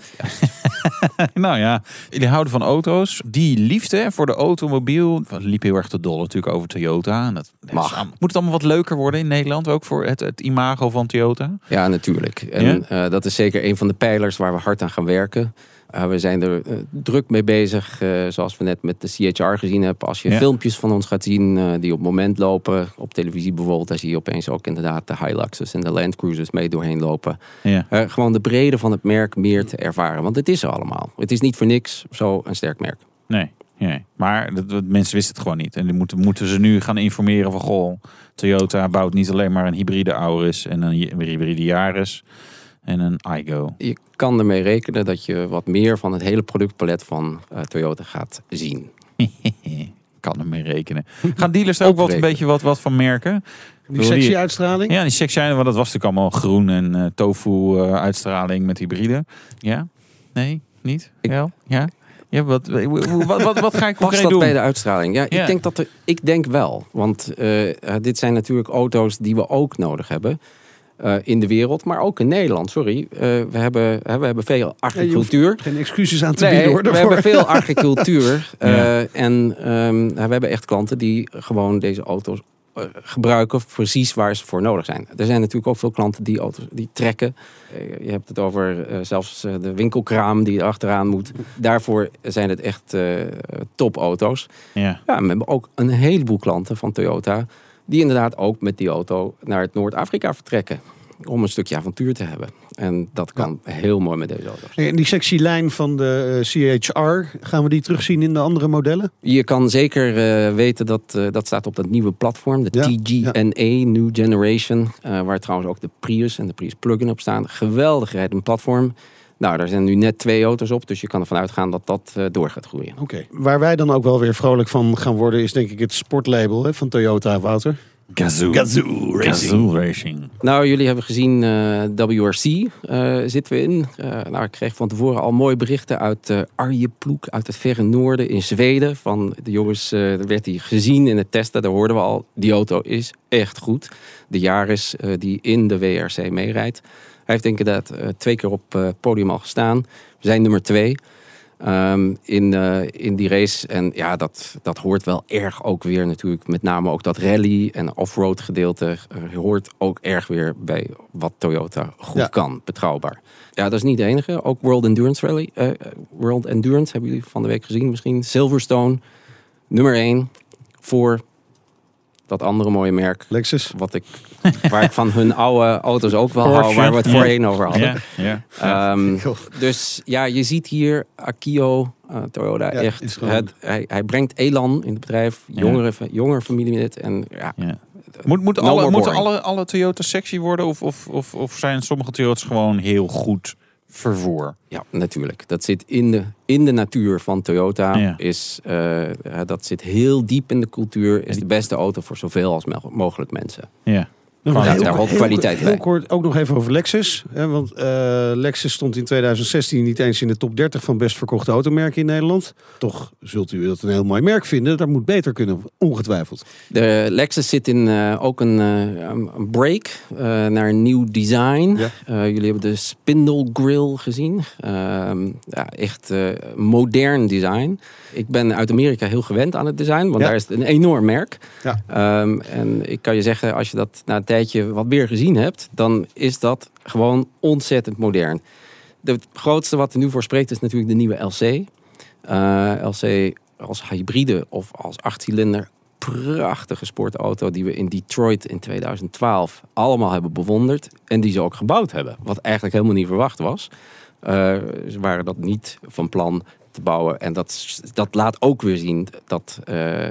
nou ja, jullie houden van auto's. Die liefde voor de automobiel dat liep heel erg te dol natuurlijk over Toyota. En dat, Mag. moet het allemaal wat leuker worden in Nederland ook voor het, het imago van Toyota? Ja, natuurlijk. En eh, dat is zeker een van de pijlers waar we hard aan gaan werken. Eh, we zijn er eh, druk mee bezig, eh, zoals we net met de CHR gezien hebben. Als je Ja. filmpjes van ons gaat zien die op het moment lopen, op televisie bijvoorbeeld, dan zie je opeens ook inderdaad de Hiluxes en de Land Cruisers mee doorheen lopen. Ja. Gewoon de brede van het merk meer te ervaren. Want het is er allemaal. Het is niet voor niks zo een sterk merk. Nee, nee. maar dat, dat- mensen wisten het gewoon niet. En die moeten, moeten ze nu gaan informeren van... Goh, Toyota bouwt niet alleen maar een hybride Auris en een hy- hybride Yaris en een iGo. Je kan ermee rekenen dat je wat meer van het hele productpalet van eh, Toyota gaat zien. kan er mee rekenen. Gaan dealers er ook wat een beetje wat, wat van merken? Die sexy uitstraling? Ja, die sexy zijn, want dat was natuurlijk allemaal groen en eh, tofu eh, uitstraling met hybride. Ja? Nee? Niet? Ik- ja? Ja? Ja, wat, wat, wat, wat ga ik Past dat doen? bij de uitstraling? Ja, Ja. Ik, denk dat er, ik denk wel. Want dit zijn natuurlijk auto's die we ook nodig hebben. Eh, in de wereld, maar ook in Nederland. Sorry, Eh, we, hebben, we hebben veel agricultuur. Geen excuses aan te Nee, bieden hoor. we daarvoor. hebben veel agricultuur. eh, Ja. En ehm, we hebben echt klanten die gewoon deze auto's gebruiken precies waar ze voor nodig zijn. Er zijn natuurlijk ook veel klanten die auto's die trekken. Je hebt het over zelfs de winkelkraam die er achteraan moet. Daarvoor zijn het echt eh topauto's. Ja. Ja, we hebben ook een heleboel klanten van Toyota die inderdaad ook met die auto naar het Noord-Afrika vertrekken. Om een stukje avontuur te hebben. En dat kan heel mooi met deze auto's. En die sexy lijn van de eh, CHR, gaan we die terugzien in de andere modellen? Je kan zeker eh, weten dat eh, dat staat op dat nieuwe platform, de Ja, TGNA New Generation, waar trouwens ook de Prius en de Prius plug-in op staan. Geweldig rijdend platform. Nou, daar zijn nu net twee auto's op, dus je kan ervan uitgaan dat dat eh, door gaat groeien. Oké. Waar wij dan ook wel weer vrolijk van gaan worden, is denk ik het sportlabel hè, van Toyota, Wouter. Gazoo. Gazoo Racing. Gazoo Racing. Nou, jullie hebben gezien eh, WRC eh, zitten we in. Eh, nou, ik kreeg van tevoren al mooie berichten uit uh, Arjeplog, uit het verre noorden in Zweden. Van de jongens, uh, werd hij gezien in het testen. Daar hoorden we al, die auto is echt goed. De Jaris die in de WRC meerijdt. Hij heeft ik dat twee keer op het podium al gestaan. We zijn nummer twee. Um, in, uh, in die race. En ja, dat, dat hoort wel erg ook weer natuurlijk. Met name ook dat rally en off-road gedeelte uh, hoort ook erg weer bij wat Toyota goed ja. kan. Betrouwbaar. Ja, dat is niet de enige. Ook World Endurance Rally. Uh, World Endurance hebben jullie van de week gezien misschien. Silverstone, nummer 1 voor dat andere mooie merk. Lexus. Wat ik, waar ik van hun oude auto's ook wel Porsche. hou, waar we het voorheen over hadden. Ja, ja. Um, dus ja, je ziet hier Akio, uh, Toyota, Ja, echt. Het, hij, hij brengt elan in het bedrijf, jongere, jonger familielid. En ja, Ja. Moet, moet No alle, moeten alle, alle Toyota's sexy worden? Of, of, of, of zijn sommige Toyota's gewoon heel goed vervoer? ja, natuurlijk. Dat zit in de, in de natuur van Toyota. Ja. Is, eh, ja, dat zit heel diep in de cultuur. Is de beste auto voor zoveel als mo- mogelijk mensen. Ja. Gewoon, heel- daar heel- kwaliteit heel bij. kort ook nog even over Lexus. Hè, want eh, Lexus stond in 2016 niet eens in de top 30 van best verkochte automerken in Nederland. Toch zult u dat een heel mooi merk vinden. Dat moet beter kunnen, ongetwijfeld. De Lexus zit in eh, ook een, eh, een break eh, naar een nieuw design. Ja. Eh, jullie hebben de spindle grill gezien. Ehm, ja, echt eh, modern design. Ik ben uit Amerika heel gewend aan het design, want Ja. daar is het een enorm merk. Ja. Ehm, en ik kan je zeggen, als je dat na een tijdje wat meer gezien hebt, dan is dat gewoon ontzettend modern. De- Het grootste wat er nu voor spreekt is natuurlijk de nieuwe LC. Eh, LC als hybride of als achtcilinder. Prachtige sportauto die we in Detroit in 2012 allemaal hebben bewonderd. En die ze ook gebouwd hebben. Wat eigenlijk helemaal niet verwacht was. Eh, ze waren dat niet van plan te bouwen. En dat, dat laat ook weer zien dat eh,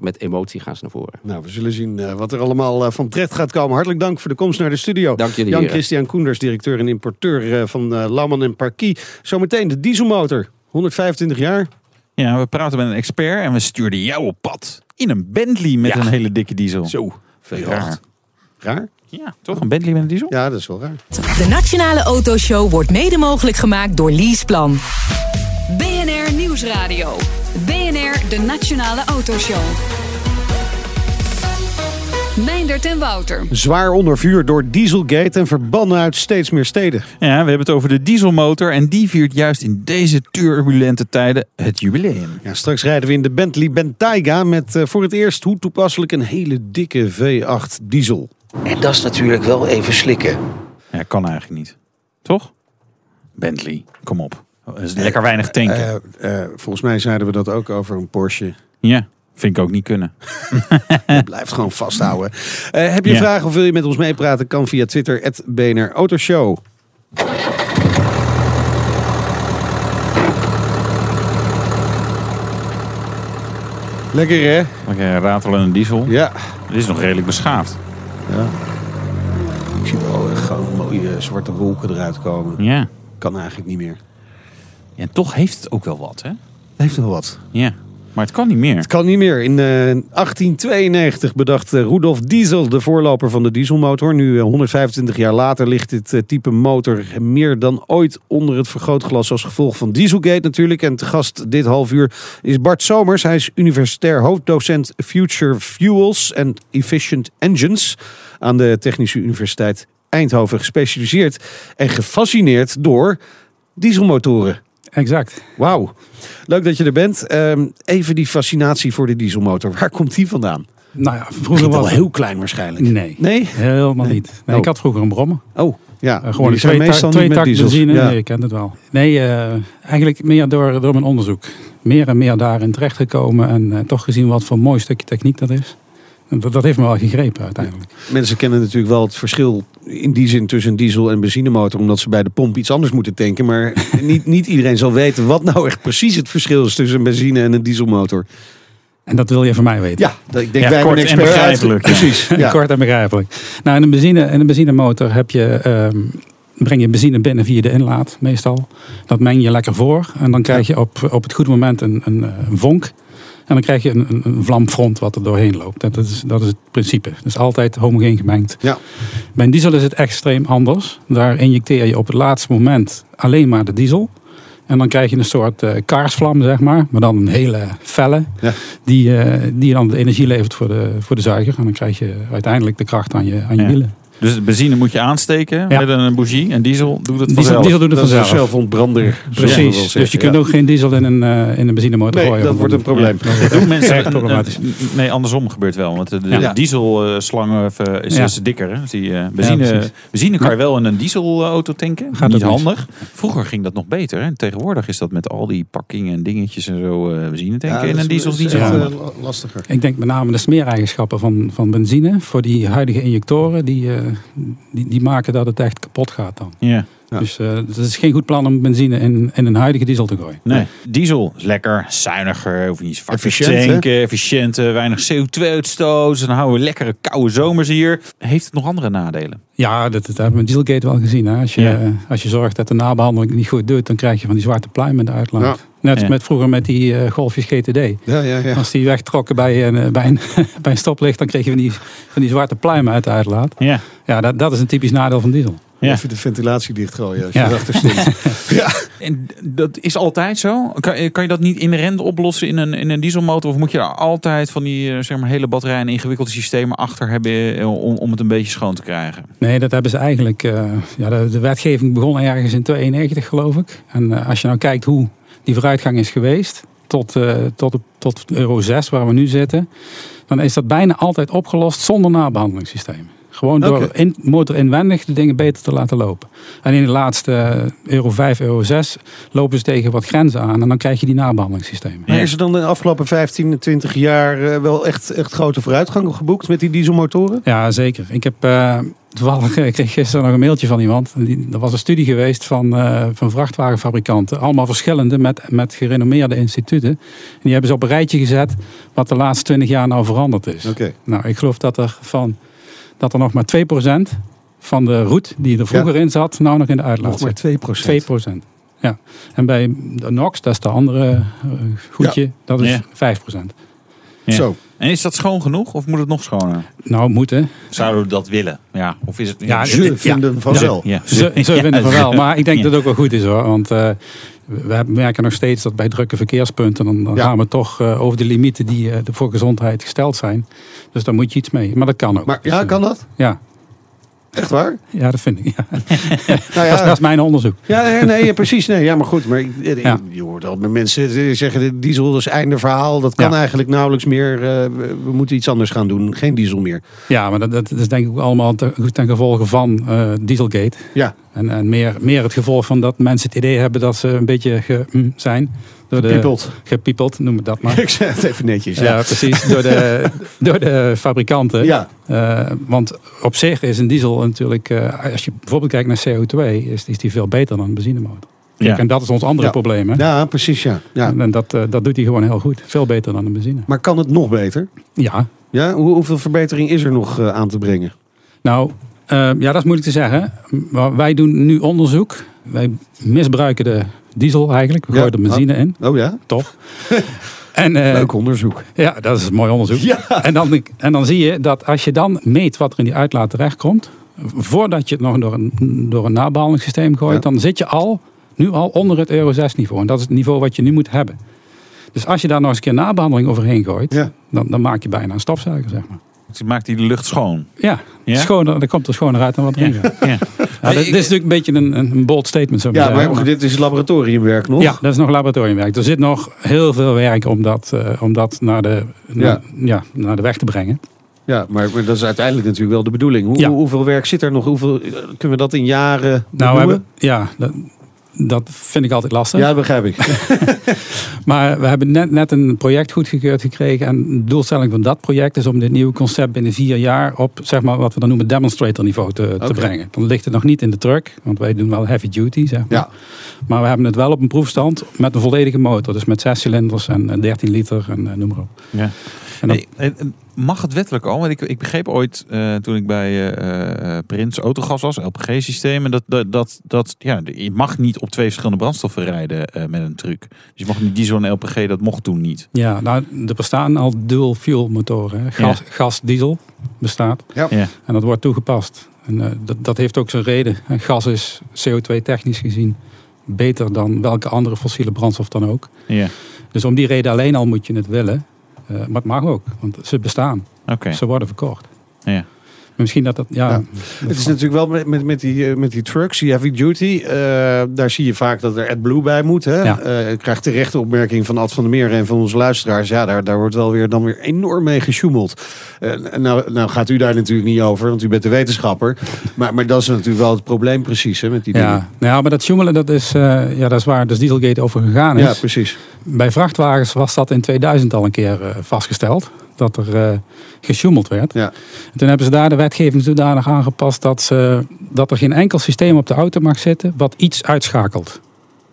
met emotie gaan ze naar voren. Nou, we zullen zien eh, wat er allemaal eh, van terecht gaat komen. Hartelijk dank voor de komst naar de studio. Dank jullie. Jan-Christian Koenders, directeur en importeur van Lauman en Parkie. Zometeen de dieselmotor. 125 jaar. ja, we praten met een expert en we stuurden jou op pad. In een Bentley met Ja. een hele dikke diesel. Zo, V8. Raar. Raar? Ja, toch? Een Bentley met een diesel? Ja, dat is wel raar. De Nationale Autoshow wordt mede mogelijk gemaakt door Leaseplan. BNR Nieuwsradio. BNR, de Nationale Autoshow. Meindert en Wouter. Zwaar onder vuur door Dieselgate en verbannen uit steeds meer steden. Ja, we hebben het over de dieselmotor en die viert juist in deze turbulente tijden het jubileum. Ja, straks rijden we in de Bentley Bentayga met eh, voor het eerst hoe toepasselijk een hele dikke V8 diesel. En dat is natuurlijk wel even slikken. Ja, kan eigenlijk niet. Toch? Bentley, kom op. Dat is lekker weinig tanken. Eh, eh, volgens mij zeiden we dat ook over een Porsche. ja, vind ik ook niet kunnen. Blijft gewoon vasthouden. Eh, heb je Ja. vragen of wil je met ons meepraten? Kan via Twitter, het BNR Autoshow. Lekker hè? Lekker ratelen een diesel. Ja. Dit is nog redelijk beschaafd. ja. Ik zie wel eh, gewoon mooie zwarte wolken eruit komen. Ja. Kan eigenlijk niet meer. En toch heeft het ook wel wat, hè? Het heeft wel wat. Ja. Maar het kan niet meer. Het kan niet meer. In eh, 1892 bedacht eh, Rudolf Diesel, de voorloper van de dieselmotor. Nu, eh, 125 jaar later, ligt dit eh, type motor meer dan ooit onder het vergrootglas als gevolg van Dieselgate natuurlijk. En te gast dit half uur is Bart Somers. Hij is universitair hoofddocent Future Fuels en Efficient Engines aan de Technische Universiteit Eindhoven. Gespecialiseerd en gefascineerd door dieselmotoren. Exact. Wauw, leuk dat je er bent. Ehm, even die fascinatie voor de dieselmotor. Waar komt die vandaan? Nou ja, vroeger was heel klein waarschijnlijk. Nee, Nee? helemaal niet. Nee, Oh. Ik had vroeger een brommer. Oh, ja. Eh, gewoon twee, meestal twee tak benzine. Ja. Nee, ik ken het wel. Nee, eh, eigenlijk meer door, door mijn onderzoek. Meer en meer daarin terechtgekomen. En eh, toch gezien wat voor een mooi stukje techniek dat is. En dat, dat heeft me wel gegrepen uiteindelijk. Mensen kennen natuurlijk wel het verschil in die zin tussen een diesel en benzinemotor. Omdat ze bij de pomp iets anders moeten tanken. Maar niet, niet iedereen zal weten wat nou echt precies het verschil is tussen een benzine en een dieselmotor. En dat wil je van mij weten. Ja, dat, ik denk Ja, wij kort en begrijpelijk, ja. Precies. Ja. Kort en begrijpelijk. Nou, in een, benzine, in een benzinemotor heb je, ehm, breng je benzine binnen via de inlaat meestal. Dat meng je lekker voor. En dan krijg je op, op het goede moment een, een, eh, een vonk. En dan krijg je een, een, een vlamfront wat er doorheen loopt. Dat is, dat is het principe. Dus altijd homogeen gemengd. Ja. Bij een diesel is het extreem anders. Daar injecteer je op het laatste moment alleen maar de diesel. En dan krijg je een soort eh, kaarsvlam, zeg maar. Maar dan een hele felle. Ja. Die, eh, die dan de energie levert voor de, voor de zuiger. En dan krijg je uiteindelijk de kracht aan je, aan je Ja. wielen. Dus benzine moet je aansteken Ja. met een bougie. En diesel doet het Diesel, vanzelf. diesel doet het vanzelf. we wel Precies. Dus je kunt Ja. ook geen diesel in een, eh, in een benzinemotor Nee, gooien. dat wordt een probleem. Dat doen mensen. Erg een- problematisch. een- nee, andersom gebeurt wel. Want de, de Ja. dieselslang eh, is, dikker. Hè? Dus die, eh, benzine, benzine kan je wel in een dieselauto tanken. Gaat niet handig. Vroeger ging dat nog beter. Hè? Tegenwoordig is dat met al die pakkingen en dingetjes en zo eh, benzine tanken. Ja, in een diesel is niet is zo echt, handig. lastiger. Ik denk met name de smeereigenschappen van, van benzine. Voor die huidige injectoren. Die, eh, die, die maken dat het echt kapot gaat dan. Ja. Ja. Dus eh, het is geen goed plan om benzine in, in een huidige diesel te gooien. Nee. Diesel is lekker, zuiniger, hoef je niet zo vaak te Efficiënt, hè? tanken, efficiënt, weinig CO2-uitstoot. Dan houden we lekkere koude zomers hier. Heeft het nog andere nadelen? Ja, dat, dat hebben we met Dieselgate wel gezien. Hè? Als, je, Ja. eh, als je zorgt dat de nabehandeling niet goed doet, dan krijg je van die zwarte pluim in de uitlaat. Net Ja. met vroeger met die eh, golfjes GTD. Ja, ja, ja. Als die wegtrokken bij een, eh, bij, een, bij een stoplicht, dan kreeg je van die, van die zwarte pluimen uit de uitlaat. Ja. Ja, dat, dat is een typisch nadeel van diesel. Ja. Even de ventilatie dichtgooien als je Ja. erachter stond. ja. En dat is altijd zo? Kan, je- kan je dat niet inherent oplossen in een, in een dieselmotor? Of moet je daar altijd van die eh, zeg maar, hele batterijen en ingewikkelde systemen achter hebben om, om het een beetje schoon te krijgen? Nee, dat hebben ze eigenlijk. eh, ja, de, de wetgeving begon ergens in 92, geloof ik. En als je nou kijkt hoe die vooruitgang is geweest. Tot, eh, tot, tot Euro 6, waar we nu zitten. Dan is dat bijna altijd opgelost zonder nabehandelingssysteem. Gewoon door Oké. in, motor inwendig de dingen beter te laten lopen. En in de laatste eh, Euro 5, Euro 6 lopen ze tegen wat grenzen aan. En dan krijg je die nabehandelingssystemen. Maar is er dan de afgelopen 15, 20 jaar eh, wel echt, echt grote vooruitgang geboekt met die dieselmotoren? Ja, zeker. Ik heb toevallig ik kreeg gisteren nog een mailtje van iemand. En Die, er was een studie geweest van, eh, van vrachtwagenfabrikanten. Allemaal verschillende met, met gerenommeerde instituten. En die hebben ze op een rijtje gezet wat de laatste 20 jaar nou veranderd is. Oké. Nou, ik geloof dat er, van, dat er nog maar 2% van de route die er vroeger in zat, nou nog in de uitlaat Nog maar zit. 2 procent. 2%. Ja. En bij de NOx, dat is de andere eh, goedje, dat is Ja. 5%. Ja. Zo. En is dat schoon genoeg of moet het nog schoner? Nou, moeten. Zouden we dat willen? Ja, of is het... Ja, Ze Ja. vinden van wel. Ja. Ze, vinden van wel, maar ik denk Ja. dat het ook wel goed is hoor. Want eh, we merken nog steeds dat bij drukke verkeerspunten, dan, dan Ja. gaan we toch eh, over de limieten die eh, voor gezondheid gesteld zijn. Dus daar moet je iets mee. Maar dat kan ook. Maar ja, kan dat? Ja, Echt waar? ja dat vind ik. Ja. Nou Dat, is, dat ja, is mijn onderzoek. ja nee, nee, ja, precies. Nee, ja, maar goed. Maar eh, Ja. je hoort al mensen die zeggen, de diesel is einde verhaal. Dat kan Ja. eigenlijk nauwelijks meer. eh, we, moeten iets anders gaan doen. Geen diesel meer. Ja, maar dat, dat is denk ik ook allemaal ten, ten gevolge van eh, Dieselgate. Ja. En, en meer, meer het gevolg van dat mensen het idee hebben dat ze een beetje ge, mm, zijn. Door de, Piepelt. Gepiepeld, noem het dat maar. Ik zeg het even netjes. Ja, Ja. precies. Door de, door de fabrikanten. Ja. Eh, want op zich is een diesel natuurlijk, eh, als je bijvoorbeeld kijkt naar CO2, is, is die veel beter dan een benzinemotor. Ja. En dat is ons andere Ja. probleem. Hè? ja, precies. Ja. Ja. En dat, eh, dat doet hij gewoon heel goed. Veel beter dan een benzine. Maar kan het nog beter? Ja, Ja? Hoe, hoeveel verbetering is er nog aan te brengen? nou, ja, dat is moeilijk te zeggen. Maar wij doen nu onderzoek. Wij misbruiken de diesel eigenlijk. We Ja. er benzine in. Oh ja? Top. En, eh, Leuk onderzoek. Ja, dat is een mooi onderzoek. Ja. En, dan, en dan zie je dat als je dan meet wat er in die uitlaat terechtkomt, voordat je het nog door een, door een nabehandelingssysteem gooit, Ja. dan zit je al, nu al onder het Euro 6 niveau. En dat is het niveau wat je nu moet hebben. Dus als je daar nog eens een keer nabehandeling overheen gooit, Ja. dan, dan maak je bijna een stofzuiger, zeg maar. Dus maakt die de lucht schoon. Ja, Ja? Schoner, dan komt er schoner uit dan wat erin gaat. Ja. Ja, dat, dit is natuurlijk een beetje een, een bold statement. Zo Ja, maar dit is laboratoriumwerk nog. Ja, dat is nog laboratoriumwerk. Er zit nog heel veel werk om dat, eh, om dat naar, de, naar, ja, naar de weg te brengen. Ja, maar, dat is uiteindelijk natuurlijk wel de bedoeling. Hoe, Ja. Hoeveel werk zit er nog? Hoeveel, kunnen we dat in jaren Nou, we hebben, ja, dat, dat vind ik altijd lastig. Ja, dat begrijp ik. Maar we hebben net, net een project goedgekeurd gekregen. En de doelstelling van dat project is om dit nieuwe concept binnen vier jaar op zeg maar, wat we dan noemen demonstrator niveau te, te brengen. Dan ligt het nog niet in de truck, want wij doen wel heavy duty. Zeg maar. Ja. maar we hebben het wel op een proefstand met een volledige motor. Dus met zes cilinders en eh, 13 liter en eh, noem maar op. Ja. En dan- Hey, en- en mag het wettelijk al? Want ik, ik begreep ooit eh, toen ik bij eh, eh, Prins Autogas was, LPG-systemen, dat, dat, dat, dat ja, je mag niet op twee verschillende brandstoffen rijden eh, met een truck. Dus je mag niet diesel en LPG, dat mocht toen niet. Ja, nou, er bestaan al dual fuel motoren. Gas, gas, diesel bestaat. Ja. Ja. En dat wordt toegepast. En eh, dat, dat heeft ook zijn reden. En gas is CO2 technisch gezien beter dan welke andere fossiele brandstof dan ook. Ja, Dus om die reden alleen al moet je het willen. Eh, maar het mag ook, want ze bestaan. oké. Ze worden verkocht. Ja. Misschien dat dat, ja. Ja. dat- Het is natuurlijk wel met, met, met, die, eh, met die trucks, die heavy duty. eh, daar zie je vaak dat er AdBlue bij moet. Hè? Ja. Eh, ik krijg terecht de opmerking van Ad van der Meer en van onze luisteraars. Ja, daar, daar wordt wel weer, dan weer enorm mee gesjoemeld. En nou, nou gaat u daar natuurlijk niet over, want u bent de wetenschapper. maar, maar dat is natuurlijk wel het probleem precies hè, met die dingen. ja. Nou ja, maar dat joemelen, dat is, ja, dat is waar dus Dieselgate over gegaan is. Ja, precies. Bij vrachtwagens was dat in 2000 al een keer vastgesteld. Dat er eh gesjoemeld werd. Ja. En toen hebben ze daar de wetgeving zodanig aangepast dat, ze, dat er geen enkel systeem op de auto mag zitten wat iets uitschakelt.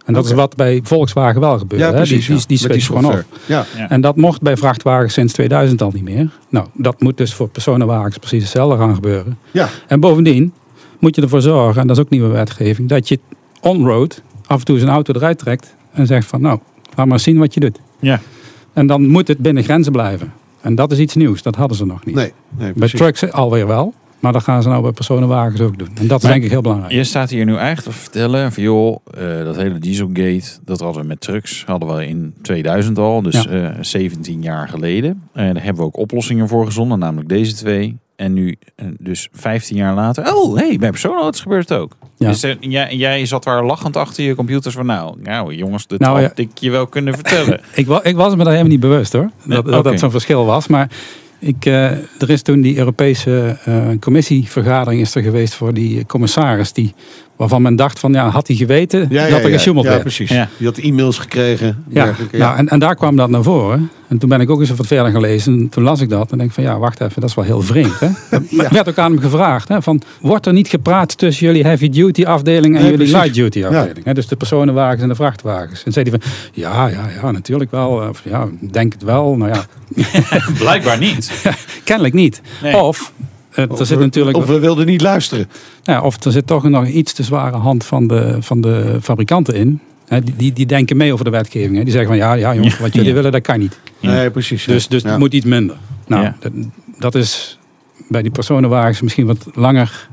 En dat is wat bij Volkswagen wel gebeurt. Ja, hè. precies. Die, die, ja. die gewoon op. Ja. En dat mocht bij vrachtwagens sinds 2000 al niet meer. Nou, dat moet dus voor personenwagens precies hetzelfde gaan gebeuren. Ja. En bovendien moet je ervoor zorgen, en dat is ook nieuwe wetgeving, dat je on-road af en toe zijn auto eruit trekt en zegt van nou, laat maar zien wat je doet. Ja. En dan moet het binnen grenzen blijven. En dat is iets nieuws, dat hadden ze nog niet. Nee, nee, bij trucks alweer wel, maar dat gaan ze nou bij personenwagens ook doen. En dat is Maar- denk ik heel belangrijk. Je staat hier nu eigenlijk te vertellen van joh, eh, dat hele Dieselgate, dat hadden we met trucks, hadden we in 2000 al, dus Ja. eh 17 jaar geleden. En daar hebben we ook oplossingen voor gezonden, namelijk deze twee. En nu, eh, dus 15 jaar later, oh hey, bij personenauto's gebeurt het ook. Ja. Dus eh, jij, jij zat daar lachend achter je computers van nou, nou jongens, dit Nou, had ja. ik je wel kunnen vertellen. Ik, wa- ik was me daar helemaal niet bewust hoor. Nee, Dat dat, dat zo'n verschil was. Maar ik, eh, er is toen die Europese eh, commissievergadering is er geweest voor die commissaris. Die, waarvan men dacht van ja, had hij geweten Ja, dat ja, er gesjoemeld ja, werd. precies. Ja. Die had e-mails gekregen. Ja, nou, en, en daar kwam dat naar voren. En toen ben ik ook eens wat verder gelezen. En toen las ik dat. En denk ik van ja, wacht even, dat is wel heel vreemd. Hè? Er werd ook aan hem gevraagd. Hè, van, wordt er niet gepraat tussen jullie heavy duty afdeling en Nee, jullie precies. light duty afdeling? Hè? Dus de personenwagens en de vrachtwagens. En zei hij van ja, ja, ja, natuurlijk wel. Of, ja, ik denk het wel. Nou ja, Blijkbaar niet. kennelijk niet. Nee. Of... eh, er Of zit we- natuurlijk, Of we wilden niet luisteren. ja, of er zit toch nog een iets te zware hand van de, van de fabrikanten in. Hè, die, die, denken mee over de wetgeving. Hè. Die zeggen van ja, ja jongens, wat jullie Ja. willen, dat kan niet. Ja. Nee, precies. Dus, dus Ja. het moet iets minder. Nou, Ja. dat, dat is bij die personenwagens misschien wat langer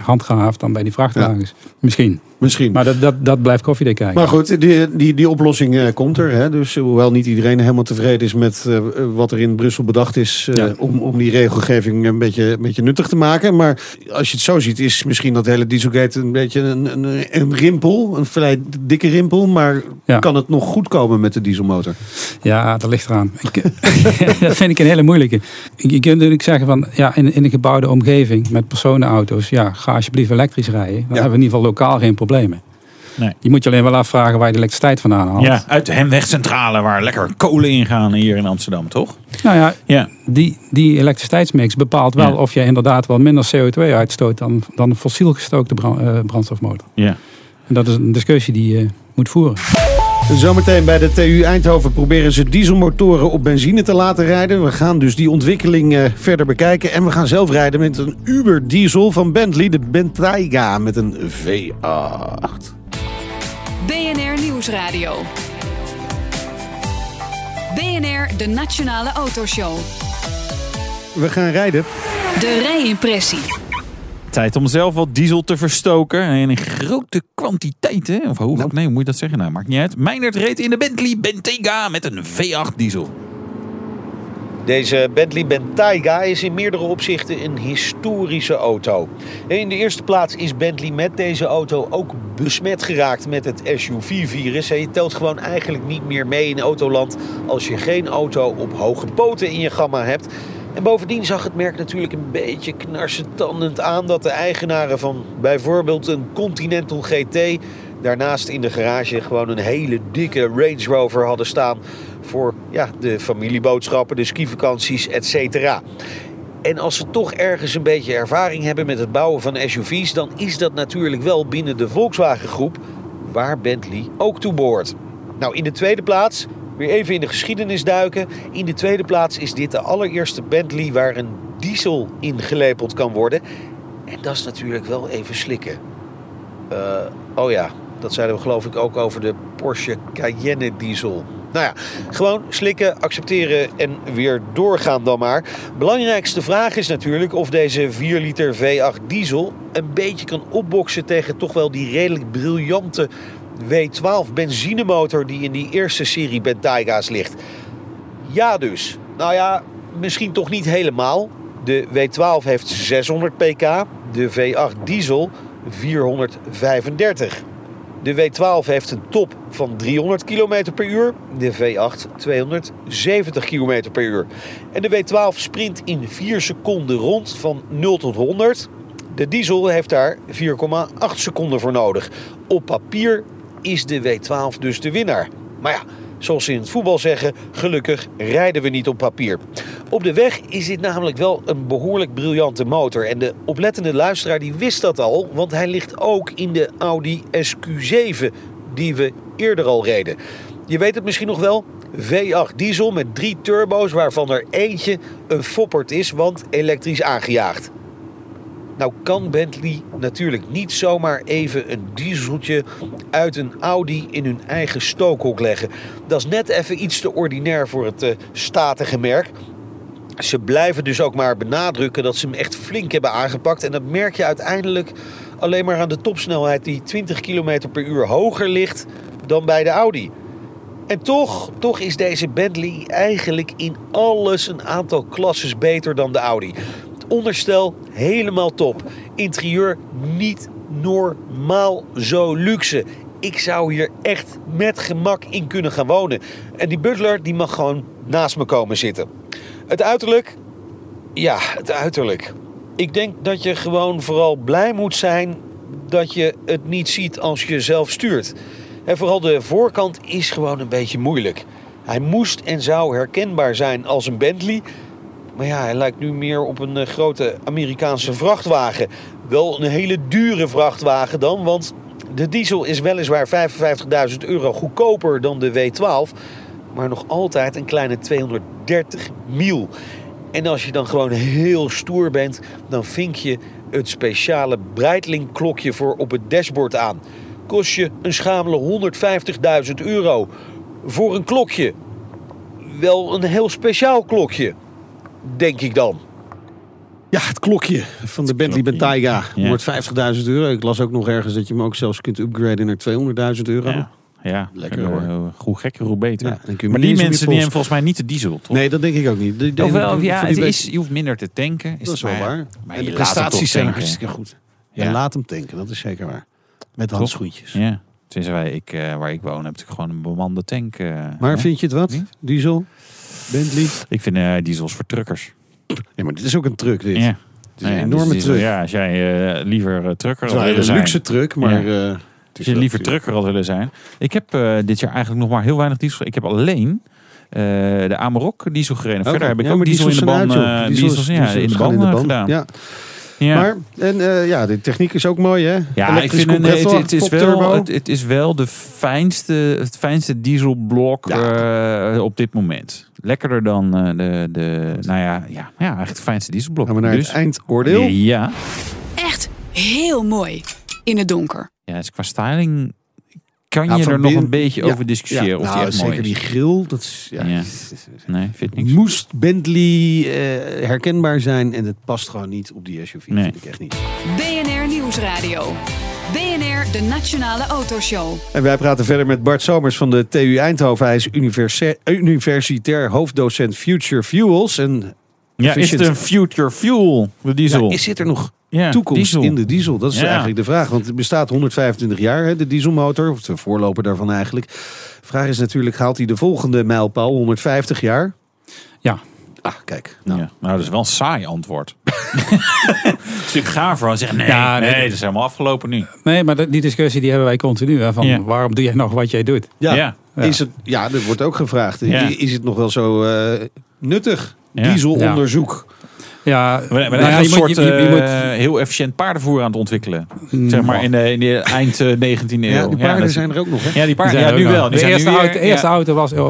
handgehaafd dan bij die vrachtwagens. Misschien. Misschien. Maar dat, dat, dat blijft koffiedik kijken. Maar goed, die, die, die oplossing eh, komt er. Hè? Dus eh, hoewel niet iedereen helemaal tevreden is met eh, wat er in Brussel bedacht is Ja. om, om die regelgeving een beetje, een beetje nuttig te maken. Maar als je het zo ziet, is misschien dat hele Dieselgate een beetje een, een, een rimpel. Een vrij dikke rimpel. Maar Ja. kan het nog goed komen met de dieselmotor? Ja, dat ligt eraan. Ik, dat vind ik een hele moeilijke. Je kunt natuurlijk zeggen van, ja, in, in een gebouwde omgeving met personenauto's, ja, ga alsjeblieft elektrisch rijden. Dan hebben we in ieder geval lokaal geen problemen. Nee. Je moet je alleen wel afvragen waar je de elektriciteit vandaan haalt. Ja, uit de Hemwegcentrale waar lekker kolen ingaan hier in Amsterdam, toch? Nou ja, Ja. die, die elektriciteitsmix bepaalt wel Ja. of je inderdaad wel minder CO2 uitstoot dan, dan een fossiel gestookte bran- eh, brandstofmotor. Ja. En dat is een discussie die je moet voeren. Zometeen bij de TU Eindhoven proberen ze dieselmotoren op benzine te laten rijden. We gaan dus die ontwikkeling eh, verder bekijken. En we gaan zelf rijden met een Uber diesel van Bentley, de Bentayga met een V8. BNR Nieuwsradio. BNR, de Nationale Autoshow. We gaan rijden. De rijimpressie. Tijd om zelf wat diesel te verstoken. En in grote kwantiteiten. Of hoe, nee, hoe moet je dat zeggen? Nou, maakt niet uit. Meindert reed in de Bentley Bentayga met een V8 diesel. Deze Bentley Bentayga is in meerdere opzichten een historische auto. In de eerste plaats is Bentley met deze auto ook besmet geraakt met het SUV-virus. Je telt gewoon eigenlijk niet meer mee in autoland als je geen auto op hoge poten in je gamma hebt. En bovendien zag het merk natuurlijk een beetje knarsetandend aan dat de eigenaren van bijvoorbeeld een Continental GT daarnaast in de garage gewoon een hele dikke Range Rover hadden staan voor ja, de familieboodschappen, de skivakanties, etc. En als ze toch ergens een beetje ervaring hebben met het bouwen van SUV's, dan is dat natuurlijk wel binnen de Volkswagen groep, waar Bentley ook toe behoort. Nou, in de tweede plaats Weer even in de geschiedenis duiken. In de tweede plaats is dit de allereerste Bentley waar een diesel ingelepeld kan worden. En dat is natuurlijk wel even slikken. Eh, oh ja, dat zeiden we geloof ik ook over de Porsche Cayenne diesel. Nou ja, gewoon slikken, accepteren en weer doorgaan dan maar. Belangrijkste vraag is natuurlijk of deze 4 liter V8 diesel een beetje kan opboksen tegen toch wel die redelijk briljante W12 benzinemotor die in die eerste serie Bentayga's ligt. Ja dus. Nou ja, misschien toch niet helemaal. De W12 heeft 600 pk, de V8 diesel 435. De W12 heeft een top van 300 km per uur, de V8 270 km per uur. En de W12 sprint in 4 seconden rond van 0 tot 100. De diesel heeft daar 4,8 seconden voor nodig. Op papier is de W12 dus de winnaar. Maar ja, zoals ze in het voetbal zeggen, gelukkig rijden we niet op papier. Op de weg is dit namelijk wel een behoorlijk briljante motor. En de oplettende luisteraar die wist dat al, want hij ligt ook in de Audi SQ7 die we eerder al reden. Je weet het misschien nog wel, V8 diesel met drie turbo's waarvan er eentje een foppert is, want elektrisch aangejaagd. Nou kan Bentley natuurlijk niet zomaar even een dieseltje uit een Audi in hun eigen stookhok leggen. Dat is net even iets te ordinair voor het uh, statige merk. Ze blijven dus ook maar benadrukken dat ze hem echt flink hebben aangepakt. En dat merk je uiteindelijk alleen maar aan de topsnelheid die 20 km per uur hoger ligt dan bij de Audi. En toch, toch is deze Bentley eigenlijk in alles een aantal klasses beter dan de Audi. Onderstel helemaal top. Interieur niet normaal zo luxe. Ik zou hier echt met gemak in kunnen gaan wonen. En die butler die mag gewoon naast me komen zitten. Het uiterlijk? Ja, het uiterlijk. Ik denk dat je gewoon vooral blij moet zijn dat je het niet ziet als je zelf stuurt. En vooral de voorkant is gewoon een beetje moeilijk. Hij moest en zou herkenbaar zijn als een Bentley. Maar ja, hij lijkt nu meer op een eh, grote Amerikaanse vrachtwagen. Wel een hele dure vrachtwagen dan, want de diesel is weliswaar 55.000 euro goedkoper dan de W12 maar nog altijd een kleine 230 mil. En als je dan gewoon heel stoer bent, dan vink je het speciale Breitling klokje voor op het dashboard aan. Kost je een schamele 150.000 euro. Voor een klokje. Wel een heel speciaal klokje, denk ik dan. Ja, het klokje van de Bentley Bentayga. Ja. 150.000 euro. Ik las ook nog ergens dat je hem ook zelfs kunt upgraden naar 200.000 euro. Ja. Ja, Lekker, Eh, hoor. Hoe gekker, hoe beter. Ja, maar die mensen die pols- hebben volgens mij niet de diesel, toch? Nee, dat denk ik ook niet. De- de- Ofwel, ja, het is, je hoeft minder te tanken. Is Dat is wel maar, waar. Maar en de prestaties zijn hartstikke goed. Ja. En laat hem tanken, dat is zeker waar. Met handschoentjes. Ja. Sinds wij, ik, eh, waar ik woon, heb natuurlijk gewoon een bemande tank. eh, Maar hè? vind je het wat? Niet? Diesel? Bentley? Ik vind eh, diesels voor truckers. Ja, maar dit is ook een truck dit. Ja. Het is een enorme diesel, truck. Ja, als jij eh, liever eh, trucker had willen een zijn. luxe truck, maar... Ja. eh, het is Als je liever trucker had willen zijn. Ik heb eh, dit jaar eigenlijk nog maar heel weinig diesel. Ik heb alleen eh, de Amarok diesel gereden. Verder heb ik Ja, ook diesel in de band. Diesels- diesels, ja, diesels in de band, gedaan. Ja. Ja. Maar, en eh, ja, de techniek is ook mooi, hè? Ja, ik vind het, het, is wel, het, het is wel de fijnste, het fijnste dieselblok eh, op dit moment. Lekkerder dan eh, de, de, nou ja, ja, ja, eigenlijk het fijnste dieselblok. Gaan we naar dus, het eindoordeel. Ja, Echt heel mooi in het donker. ja, dus qua styling kan Ja, je er nog een beetje ja, over discussiëren Ja, of die nou, echt zeker mooi die grill, dat is... Ja, Ja. Nee, vind ik niks. Moest Bentley eh, herkenbaar zijn en het past gewoon niet op die SUV, Nee. vind ik echt niet. BNR Nieuwsradio. De Nationale Autoshow. En wij praten verder met Bart Somers van de TU Eindhoven. Hij is universi- universitair hoofddocent Future Fuels. En Ja, is het een future fuel, de diesel? Ja, is zit er nog Ja, toekomst diesel. in de diesel? Dat is Ja. eigenlijk de vraag. Want het bestaat 125 jaar, hè, de dieselmotor. Of de voorloper daarvan eigenlijk. De vraag is natuurlijk, haalt hij de volgende mijlpaal, 150 jaar? Ah, kijk. Nou, Ja. Nou, dat is wel een saai antwoord. een stuk gaver dan zeggen, nee, Ja, nee, nee. dat is helemaal afgelopen nu. Nee, maar die discussie die hebben wij continu. Hè, van Ja. waarom doe jij nog wat jij doet? Ja. Is het, ja, dat wordt ook gevraagd. Ja. Is het nog wel zo eh, nuttig? Ja. Dieselonderzoek. Ja, we, we nou ja, een je soort je- je- je moet- eh, heel efficiënt paardenvoer aan het ontwikkelen. Mm, zeg maar in de, in de eind eh, 19e eeuw. Ja, die paarden zijn er ook nog, hè? Ja, die paarden. Die Ja, nu er wel. Die De zijn eerste, nu weer- auto, de eerste ja. auto was eh,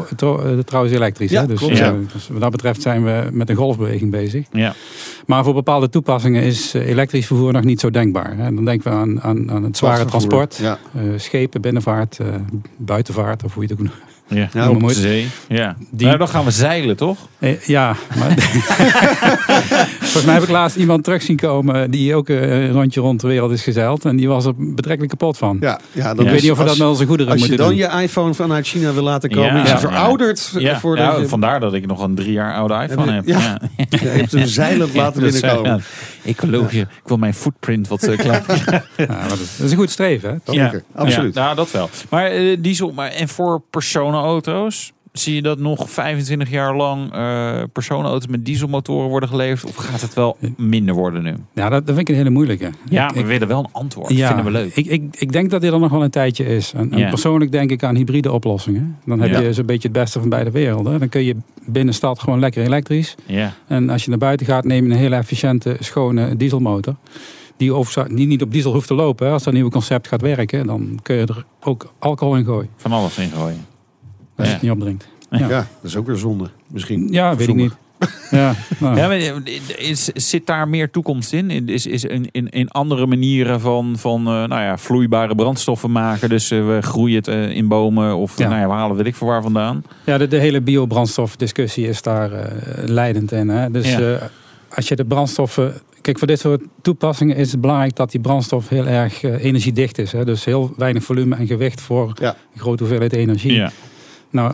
trouwens elektrisch. Ja, hè? Dus, klopt, eh, ja. dus wat dat betreft zijn we met een golfbeweging bezig. Ja. Maar voor bepaalde toepassingen is eh, elektrisch vervoer nog niet zo denkbaar. Hè? Dan denken we aan, aan, aan het zware transport. Ja. eh, schepen, binnenvaart, eh, buitenvaart of hoe je het ook noemt. Ja, Ja, op de mooi. zee. Ja. Die- Nou, dan gaan we zeilen, toch? Eh, ja, maar volgens mij heb ik laatst iemand terug zien komen die ook eh, een rondje rond de wereld is gezeild. En die was er betrekkelijk kapot van. Ja, ja, dan weet niet of we dat als- met onze goederen Als je moeten dan doen. je iPhone vanuit China wil laten komen, Ja. is Ja. verouderd. Ja, je, vandaar dat ik nog een drie jaar oude iPhone heb. Ja. Ja. Ja, je hebt hem zeilend laten Dus, ja, ecologie. Ik wil mijn footprint wat uh, klaar. Ja, maar dat, is een goed streven. Hè? toch? Zeker, absoluut. Ja, nou, dat wel. Maar eh, diesel, maar en voor personenauto's? Zie je dat nog 25 jaar lang eh, personenauto's met dieselmotoren worden geleverd? Of gaat het wel minder worden nu? Ja, dat, dat vind ik een hele moeilijke. Ja, Ik- we ik- willen wel een antwoord. Dat vinden we leuk. Ik, ik, ik denk dat dit er nog wel een tijdje is. En, en Ja. persoonlijk denk ik aan hybride oplossingen. Dan heb Ja. je zo'n beetje het beste van beide werelden. Dan kun je binnen stad gewoon lekker elektrisch. Ja, En als je naar buiten gaat, neem je een hele efficiënte, schone dieselmotor. Die, over, die niet op diesel hoeft te lopen. Als dat nieuwe concept gaat werken, dan kun je er ook alcohol in gooien. van alles in gooien. Als Ja. het niet opdringt. Ja. Ja, dat is ook weer zonde. Misschien. ja weet ik niet. Ja, nou. Ja, maar eh, is, zit daar meer toekomst in? Is, is in, in, in andere manieren van, van eh, nou ja, vloeibare brandstoffen maken? Dus eh, we groeien het in bomen of Ja. nou ja, we halen weet ik voor waar vandaan. Ja, de, de hele biobrandstofdiscussie is daar eh, leidend in. Hè? Dus Ja. eh, als je de brandstoffen. Kijk, voor dit soort toepassingen is het belangrijk dat die brandstof heel erg energiedicht is. Hè? Dus heel weinig volume en gewicht voor Ja. een grote hoeveelheid energie. Nou,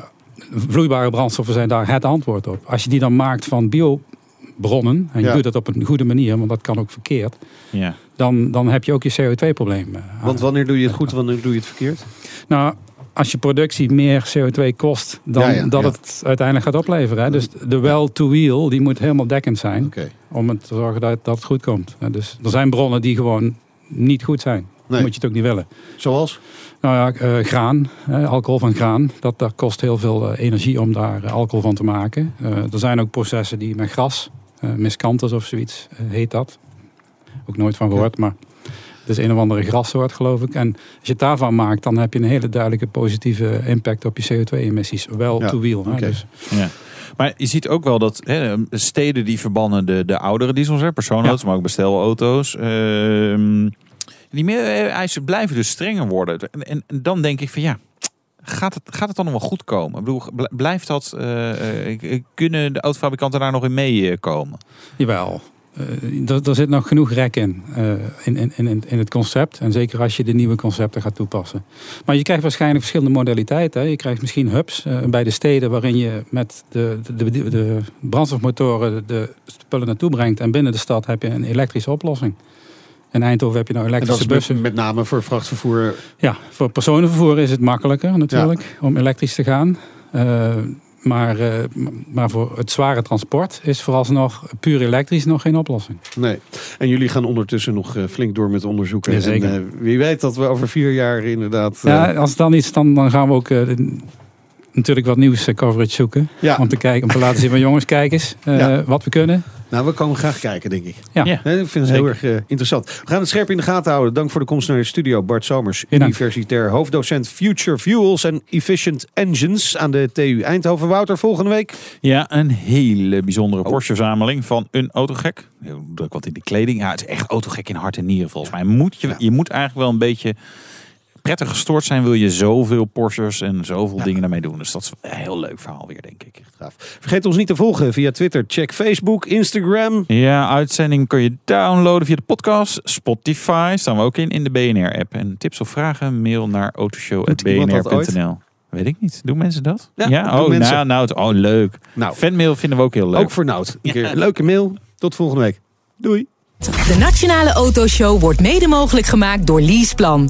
vloeibare brandstoffen zijn daar het antwoord op. Als je die dan maakt van biobronnen, en je Ja. doet dat op een goede manier, want dat kan ook verkeerd, Ja. dan, dan heb je ook je CO2-probleem. Want wanneer doe je het goed, wanneer doe je het verkeerd? Nou, als je productie meer CO2 kost dan Ja, ja, dat ja. het uiteindelijk gaat opleveren. Hè? Dus de well-to-wheel die moet helemaal dekkend zijn om te zorgen dat, dat het goed komt. Hè, Dus er zijn bronnen die gewoon niet goed zijn. Dan Nee. moet je het ook niet willen. Zoals? Nou ja, eh, graan, hè, alcohol van graan, dat, dat kost heel veel eh, energie om daar eh, alcohol van te maken. Eh, er zijn ook processen die met gras, uh, miscanthus of zoiets, eh, heet dat. Ook nooit van gehoord, maar het is een of andere grassoort geloof ik. En als je het daarvan maakt, dan heb je een hele duidelijke positieve impact op je CO2-emissies. Wel Ja, to wheel. hè. Dus, Ja. Maar je ziet ook wel dat hè, steden die verbannen de, de oudere diesels, hè, personenauto's, maar ook bestelauto's. ehm, die eisen blijven dus strenger worden. En, en, dan denk ik van ja, gaat het, gaat het dan nog wel goed komen? Ik bedoel, bl- blijft dat, eh, eh, kunnen de autofabrikanten daar nog in meekomen? Jawel. Eh, er, zit nog genoeg rek in, eh, in, in, in, het concept. En zeker als je de nieuwe concepten gaat toepassen. Maar je krijgt waarschijnlijk verschillende modaliteiten. Hè. Je krijgt misschien hubs eh, bij de steden waarin je met de, de, de, de brandstofmotoren de spullen naartoe brengt. En binnen de stad heb je een elektrische oplossing. In Eindhoven heb je nou En dat elektrische is bussen. met name voor vrachtvervoer. Ja, voor personenvervoer is het makkelijker natuurlijk om elektrisch te gaan. Eh, maar, eh, maar voor het zware transport is vooralsnog puur elektrisch nog geen oplossing. Nee. En jullie gaan ondertussen nog eh, flink door met onderzoeken. En eh, wie weet dat we over vier jaar inderdaad... Ja, als het dan iets, dan, dan gaan we ook natuurlijk wat nieuws eh, coverage zoeken. ja. Om te kijken, om te laten zien van jongens, kijk eens eh, Ja. wat we kunnen. Nou, we komen graag kijken, denk ik. Ja. Ja. Nee, ik vind het heel erg eh, interessant. We gaan het scherp in de gaten houden. Dank voor de komst naar de studio. Bart Somers, universitair hoofddocent Future Fuels en Efficient Engines aan de TU Eindhoven. Wouter, volgende week. Ja, een hele bijzondere Porsche-verzameling van een autogek. Heel Druk wat in de kleding. Ja, het is echt autogek in hart en nieren volgens mij. Moet je, Ja. je moet eigenlijk wel een beetje prettig gestoord zijn. Wil je zoveel Porsches en zoveel dingen daarmee doen. Dus dat is een heel leuk verhaal weer, denk ik. Gaaf. Vergeet ons niet te volgen via Twitter. Check Facebook, Instagram. Ja, uitzending kun je downloaden via de podcast. Spotify staan we ook in, in de BNR-app. En tips of vragen, mail naar autoshow.bnr.nl. Weet ik niet. Doen mensen dat? Ja, oh, mensen. Nou, nou, het- oh, leuk. Nou, Fanmail vinden we ook heel leuk. ook voor Nout. Een keer een leuke mail. Tot volgende week. Doei. De Nationale Autoshow wordt mede mogelijk gemaakt door Leaseplan.